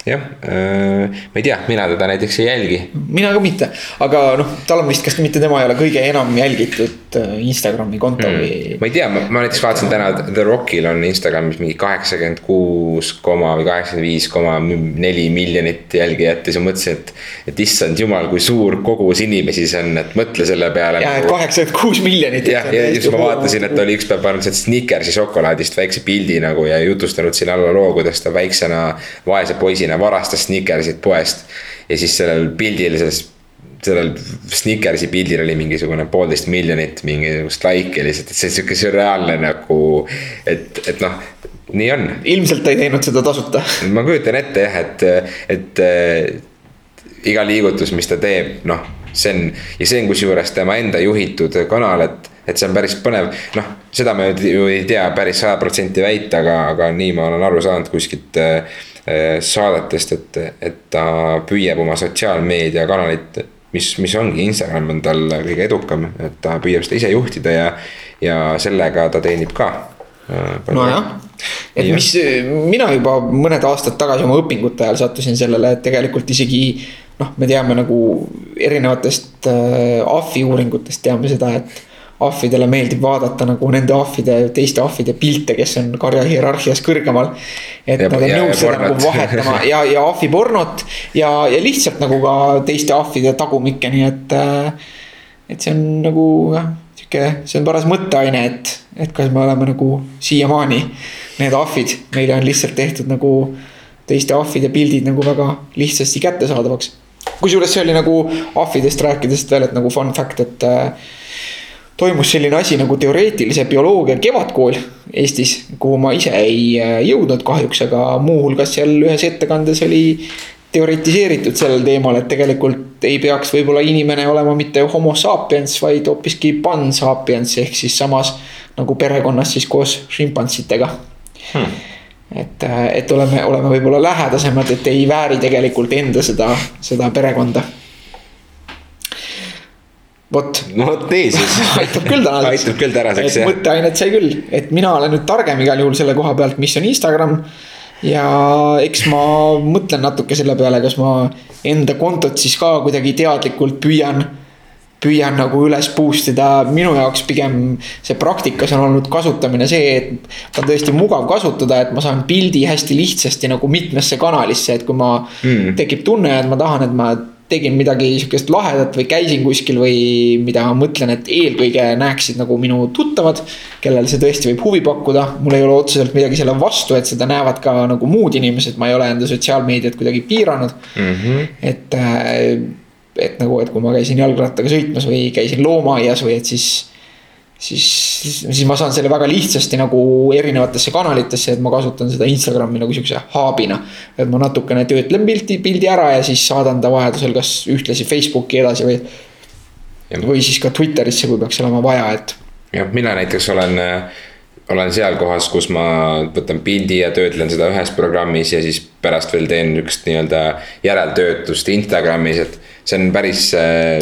jah, äh, ma ei tea, mina teda näiteks ei jälgi. mina ka mitte, aga noh, tal on vist, kas mitte tema ei ole kõige enam jälgitud äh, Instagrami konto mm. või. ma ei tea, ma näiteks vaatasin täna The Rockil on Instagramis mingi kaheksakümmend kuus koma või kaheksakümmend viis koma neli miljonit jälgijat ja siis ma mõtlesin, et. et issand jumal, kui suur kogus inimesi see on, et mõtle selle peale. ja, et nagu- kaheksakümmend kuus miljonit. jah, ja siis ma vaatasin, et oli üks päev pannud sealt Snickersi šokolaadist väikse pildi nagu ja jutustanud siin alla loo, kuidas ta väiksena vaese poisina inimene varastas Snickersit poest. ja siis sellel pildil, selles, sellel Snickersi pildil oli mingisugune poolteist miljonit mingisugust laiki lihtsalt, et see on sihuke sürreaalne nagu. et, et noh, nii on. ilmselt ei teinud seda tasuta. ma kujutan ette jah, et, et äh, iga liigutus, mis ta teeb, noh, see on ja see on kusjuures tema enda juhitud kanal, et et see on päris põnev, noh, seda me ju ei tea päris sada protsenti väita, aga, aga nii ma olen aru saanud kuskilt äh, saadetest, et, et ta püüab oma sotsiaalmeediakanalit, mis, mis ongi, Instagram on tal kõige edukam, et ta püüab seda ise juhtida ja, ja sellega ta teenib ka. Eh, nojah, et ja. mis, mina juba mõned aastad tagasi oma õpingute ajal sattusin sellele, et tegelikult isegi noh, me teame nagu erinevatest äh, ahvi uuringutest teame seda, et ahvidele meeldib vaadata nagu nende ahvide, teiste ahvide pilte, kes on karja hierarhias kõrgemal. et ja, nad on nõus seda nagu vahetama ja, ja ahvipornot ja, ja lihtsalt nagu ka teiste ahvide tagumikke, nii et. Äh, et see on nagu jah, sihuke, see on paras mõtteaine, et, et kas me oleme nagu siiamaani need ahvid, meile on lihtsalt tehtud nagu teiste ahvide pildid nagu väga lihtsasti kättesaadavaks. kusjuures see oli nagu ahvidest rääkides veel, et nagu fun fact, et äh, toimus selline asi nagu teoreetilise bioloogia kevadkool Eestis, kuhu ma ise ei äh, jõudnud kahjuks, aga muuhulgas seal ühes ettekandes oli teoritiseeritud sellel teemal, et tegelikult ei peaks võib-olla inimene olema mitte homo sapiens, vaid hoopiski pan sapiens ehk siis samas nagu perekonnas siis koos šimpansitega hmm. et, äh, et oleme, oleme võib-olla lähedasemad, et ei vääri tegelikult enda seda, seda perekonda vot. no vot nii siis aitab küll tänaseks. aitab küll tänaseks jah. mõtteainet sai küll, et mina olen nüüd targem igal juhul selle koha pealt, mis on Instagram. ja eks ma mõtlen natuke selle peale, kas ma enda kontot siis ka kuidagi teadlikult püüan püüan nagu üles boost ida, minu jaoks pigem see praktikas on olnud kasutamine see, et. ta on tõesti mugav kasutada, et ma saan pildi hästi lihtsasti nagu mitmesse kanalisse, et kui ma mm., tekib tunne, et ma tahan, et ma tegin midagi sihukest lahedat või käisin kuskil või mida ma mõtlen, et eelkõige näeksid nagu minu tuttavad. kellel see tõesti võib huvi pakkuda, mul ei ole otseselt midagi selle vastu, et seda näevad ka nagu muud inimesed, ma ei ole enda sotsiaalmeediat kuidagi piiranud mm. -hmm. et, äh, et nagu, et kui ma käisin jalgrattaga sõitmas või käisin loomaaias või et siis siis, siis, siis ma saan selle väga lihtsasti nagu erinevatesse kanalitesse, et ma kasutan seda Instagrami nagu sihukese hub'ina. et ma natukene töötlen pildi, pildi ära ja siis saadan ta vajadusel kas ühtlasi Facebooki edasi või. või siis ka Twitterisse, kui peaks olema vaja, et. jah, mina näiteks olen olen seal kohas, kus ma võtan pildi ja töötlen seda ühes programmis ja siis pärast veel teen niukest nii-öelda järeltöötlust Instagramis, et see on päris,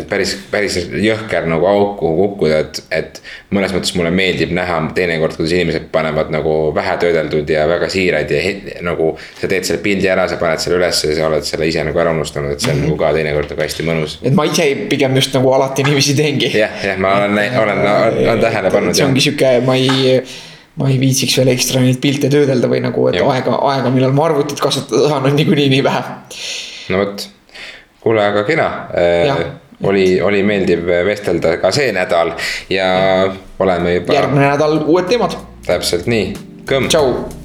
päris, päris jõhker nagu auk, kuhu kukkuda, et, et mõnes mõttes mulle meeldib näha teinekord, kuidas inimesed panevad nagu vähe töödeldud ja väga siiraid ja he, nagu. sa teed selle pildi ära, sa paned selle ülesse ja sa oled selle ise nagu ära unustanud, et see on mm -hmm. nagu ka teinekord nagu hästi mõnus. et ma ise pigem just nagu alati niiviisi teengi. jah, jah, ma olen, olen, olen, olen tähele pannud. see ongi sihuke, ma ei ma ei viitsiks veel ekstra neid pilte töödelda või nagu, et ja. aega, aega, millal ma arvutit kasutada saan, on niikuinii nii vähe. no vot kuule, aga kena. Äh, oli, oli meeldiv vestelda ka see nädal ja oleme juba. järgmine nädal uued teemad. täpselt nii, kõmm. tšau